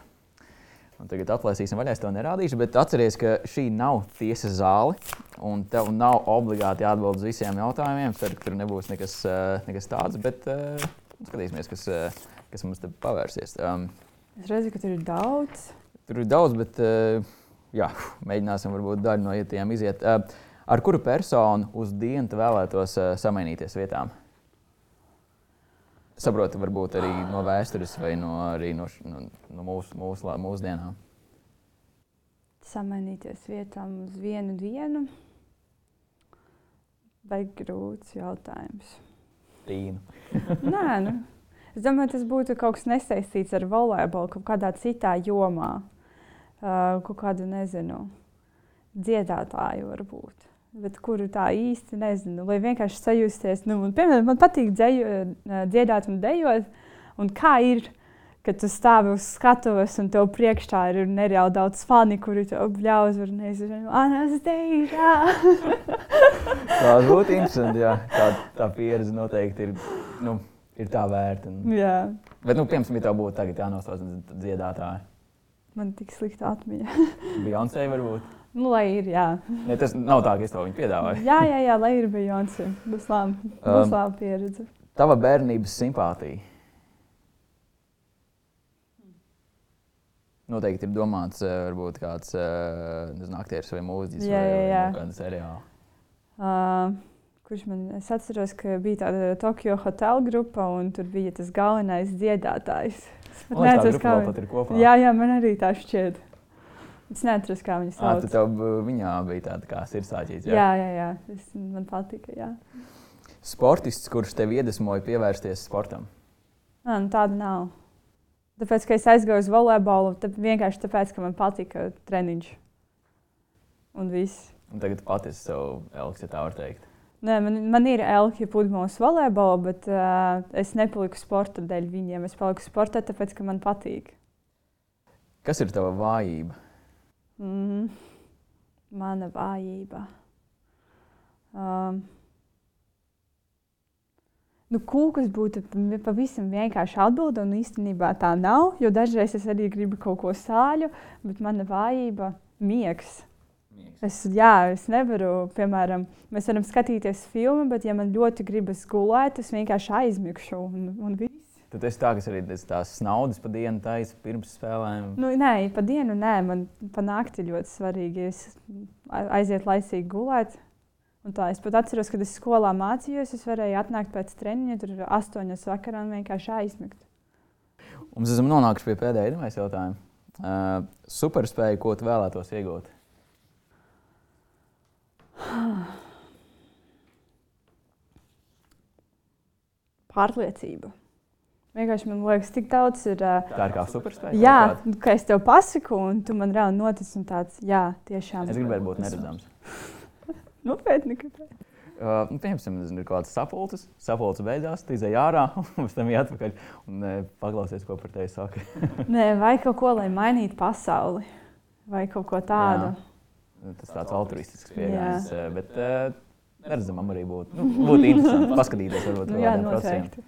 Un tagad atklāsīsim, vaļā es to nerādīšu, bet atcerieties, ka šī nav tiesas zāle. Un tev nav obligāti jāatbild uz visiem jautājumiem. Ceru, ka tur nebūs nekas, nekas tāds, bet skatīsimies, kas, kas mums te pavērsies. Um, es redzu, ka tur ir daudz. Tur ir daudz, bet. Uh, jā, [LAUGHS] mēģināsim varbūt daļu no ietiem iziet. Eh, ar kuru personu uz dienu vēlētos eh, samainīties vietām? Saprotu, varbūt arī no vēstures vai no, no, no, no mūsu, mūsu, mūsdienām. Samainīties vietām uz vienu dienu. Vai grūts jautājums? Tīnu. Nē, nu, [LAUGHS] es domāju, tas būtu kaut kas nesaistīts ar volejbolu, kaut kādā citā jomā. Uh, kaut kādu, nezinu, dziedātāju varbūt. Bet kuru tā īsti nezinu, lai vienkārši sajusties. Nu, man, piemēram, man patīk dzēju, dziedāt un dejot. Un kā ir, kad tu stāvi uz skatuves un tev priekšā ir nereāli daudz fani, kuri tev bļauz, var nezinu, Anastasia. [LAUGHS] Tā būtu interesanti, jā. Tā, tā pieredze noteikti ir, nu, ir tā vērta. Un... Jā. Bet, nu, piemēram, ja tev būtu tagad jānosauc dziedātāji. Man tik slikta atmiņa. [LAUGHS] Beyoncé varbūt. Nu, lai ir, jā. Ne, tas nav tā, ka es to viņu piedāvāju. jā, jā, jā, lai ir Beyoncé. Būs laba, būs laba pieredze. Tava bērnības simpātija. Noteikti ir domāts, eh, varbūt kāds eh, nezinu, aktieris vai mūziķis Jā, vai, jā, vai kāda seriāla. Uh, kurš man, es atceros, ka bija tāda Tokio hotel grupa, un tur bija tas galvenais dziedātājs. Es pat tā neatceros, kā viņi- ir kopā. Jā, jā, man arī tā šķiet. Es neatceros, kā viņi Ā, sauc. tev, b- viņā bija tāda kā sirdsāķīte. jā, jā, jā. Es, man patika. Jā. Sportists, kurš tev iedvesmoja pievērsties sportam. Nā, nu, tāda nav. Tāpēc, ka es aizgāju uz volejbolu, tad vienkārši tāpēc, ka man patika treniņš. Un viss. Un tagad pati sev elks, ja tā var teikt. Nē, man, man ir elki pludmales volejbola, bet uh, es nepaliku sporta dēļ viņiem. Es paliku sportā, tāpēc, ka man patīk. Kas ir tava vājība? Mm, mana vājība. Um, nu, kūkas būtu pa- pavisam vienkārši atbilde, un īstenībā tā nav. Jo dažreiz es arī gribu kaut ko sāļu, bet mana vājība ir miegs. Es, jā, es nevaru, piemēram, mēs varam skatīties filmu, bet, ja man ļoti gribas gulēt, es vienkārši aizmigšu. Un, un viss. Tad es tā, kas arī tās naudas pa dienu taisa pirms spēlēm. Nu, nē, pa dienu nē, man pa nakti ļoti svarīgi. Es aiziet laicīgi gulēt. Un tā es pat atceros, kad es skolā mācījos, es varēju atnākt pēc treniņa, tur ir astoņas vakarā un vienkārši aizmigt. Un mēs esam nonākuši pie pēdējā jautājuma. Uh, superspēja, ko tu vēlētos iegūt? Pārliecība. Vienkārši man liekas, tik daudz ir. Uh, Tā ir kā superspēja. jā, ka es tev pasaku, un tu man reāli notic, un tāds, jā, tiešām. Es gribētu būt neredzams. [LAUGHS] Nopietni, kāpēc? Uh, nu, piemēram, ir kaut kāds sapulcis, sapulcis beidzās, tu izēj ārā, [LAUGHS] un pēc tam ir atpakaļ un uh, paklausies, ko par tevi saka. [LAUGHS] Nē, vai kaut ko, lai mainītu pasauli, vai kaut ko tādu. Jā. Tas tāds altruistisks pieejams, bet uh, neredzamam arī būtu. Nu, būtu interesanti [LAUGHS] paskatīties, varbūt Nu, jā, noteikti.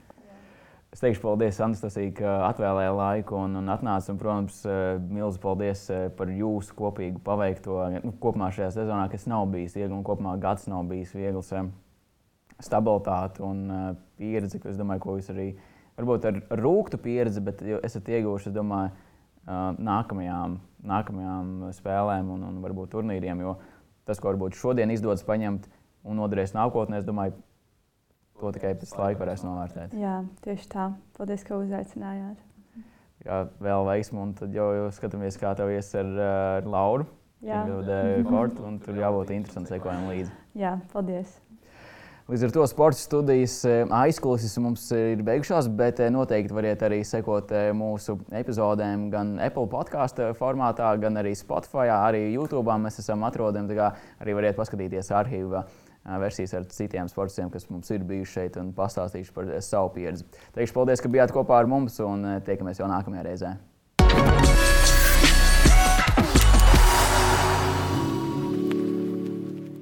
Es teikšu paldies, Anastasija, ka atvēlēja laiku un, un atnāca. Un, protams, eh, milzīgi paldies eh, par jūsu kopīgu paveikto. Nu, kopumā šajā sezonā, kas nav bijis viegli, un kopumā gads nav bijis viegls. eh, Stabilitāte un pieredze, ko es domāju, ko jūs arī varbūt ar rūktu pieredzi, bet esat ieguvuši, es domāju, nākamajām, nākamajām spēlēm un, un varbūt turnīriem. Jo tas, ko varbūt šodien izdodas paņemt un noderēs nākotnē, es domāju, to tikai pēc laika varēs novērtēt. Jā, tieši tā. Paldies, ka uzaicinājāt. Jā, vēl veiksmu, un tad jau, jau skatāmies, kā tev ies ar, ar Lauru. Jā, [LAUGHS] Kortu, un tur jābūt interesantam sekojam līdzi. jā paldies. Līdz ar to sporta studijas eh, aizkulisēs mums ir beigušās, bet eh, noteikti variet arī sekot eh, mūsu epizodēm gan Apple podkāstu formātā, gan arī Spotify, arī YouTube. Mēs esam atrodami, tā kā arī variet paskatīties arhīvā versijas ar citiem sportiem, kas mums ir bijuši šeit un pastāstīšu par savu pieredzi. Teikšu paldies, ka bijāt kopā ar mums un tiekamies jau nākamajā reizē.